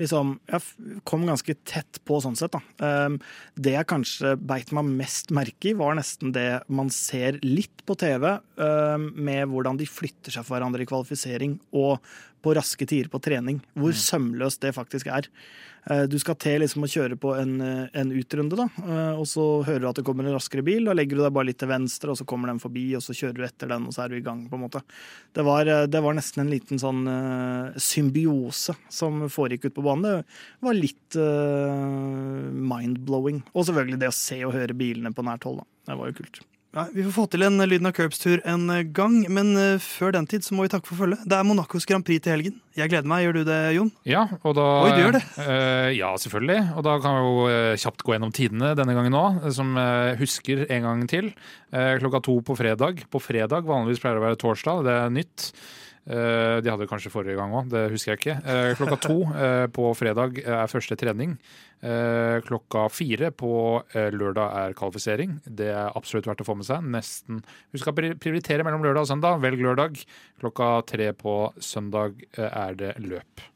liksom Jeg kom ganske tett på sånn sett, da. Um, det jeg kanskje beit meg mest merke i, var nesten det man ser litt på TV, um, med hvordan de flytter seg for hverandre i kvalifisering og på raske tider på trening. Hvor sømløst det faktisk er. Eh, Du skal til liksom å kjøre på en, eh, en utrunde, da, eh, og så hører du at det kommer en raskere bil. Da legger du deg bare litt til venstre, og så kommer den forbi, og så kjører du etter den, og så er du i gang. på en måte. Det var, det var nesten en liten sånn symbiose som foregikk ute på banen. Det var litt uh, mind-blowing. Og selvfølgelig det å se og høre bilene på nært hold. da. Det var jo kult. Ja, vi får få til en Lyden av Curbs-tur en eh, gang, men eh, før den tid så må vi takke for følget. Det er Monacos Grand Prix til helgen. Jeg gleder meg. Gjør du det, Jon? Ja, og da Oi, du gjør det? Uh, ja, selvfølgelig. Og da kan vi jo eh, kjapt gå gjennom tidene denne gangen òg, som eh, husker en gang til. Uh, klokka to på fredag. På fredag, vanligvis pleier det å være torsdag, det er nytt. Eh, de hadde kanskje forrige gang òg, det husker jeg ikke. Eh, klokka to eh, på fredag er første trening. Klokka fire på lørdag er kvalifisering. Det er absolutt verdt å få med seg. Nesten Husk å prioritere mellom lørdag og søndag. Velg lørdag. Klokka tre på søndag er det løp.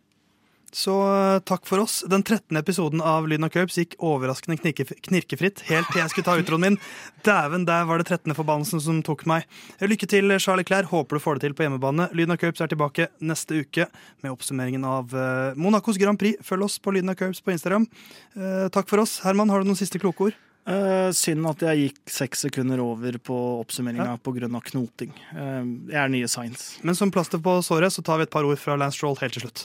Så eh, takk for oss. Den 13. episoden av Lyden av Curbs gikk overraskende knirkefritt helt til jeg skulle ta utroen min. Dæven, der var det 13. forbannelsen som tok meg. Lykke til, Charlie Clair. Håper du får det til på hjemmebane. Lyden av Curbs er tilbake neste uke med oppsummeringen av eh, Monacos Grand Prix. Følg oss på Lyden av Curbs på Instagram. Eh, takk for oss. Herman, har du noen siste kloke ord? Uh, synd at jeg gikk seks sekunder over på oppsummeringa på pga. knoting. Uh, jeg er nye science. Men som plaster på såret så tar vi et par ord fra Lance Stroll helt til slutt.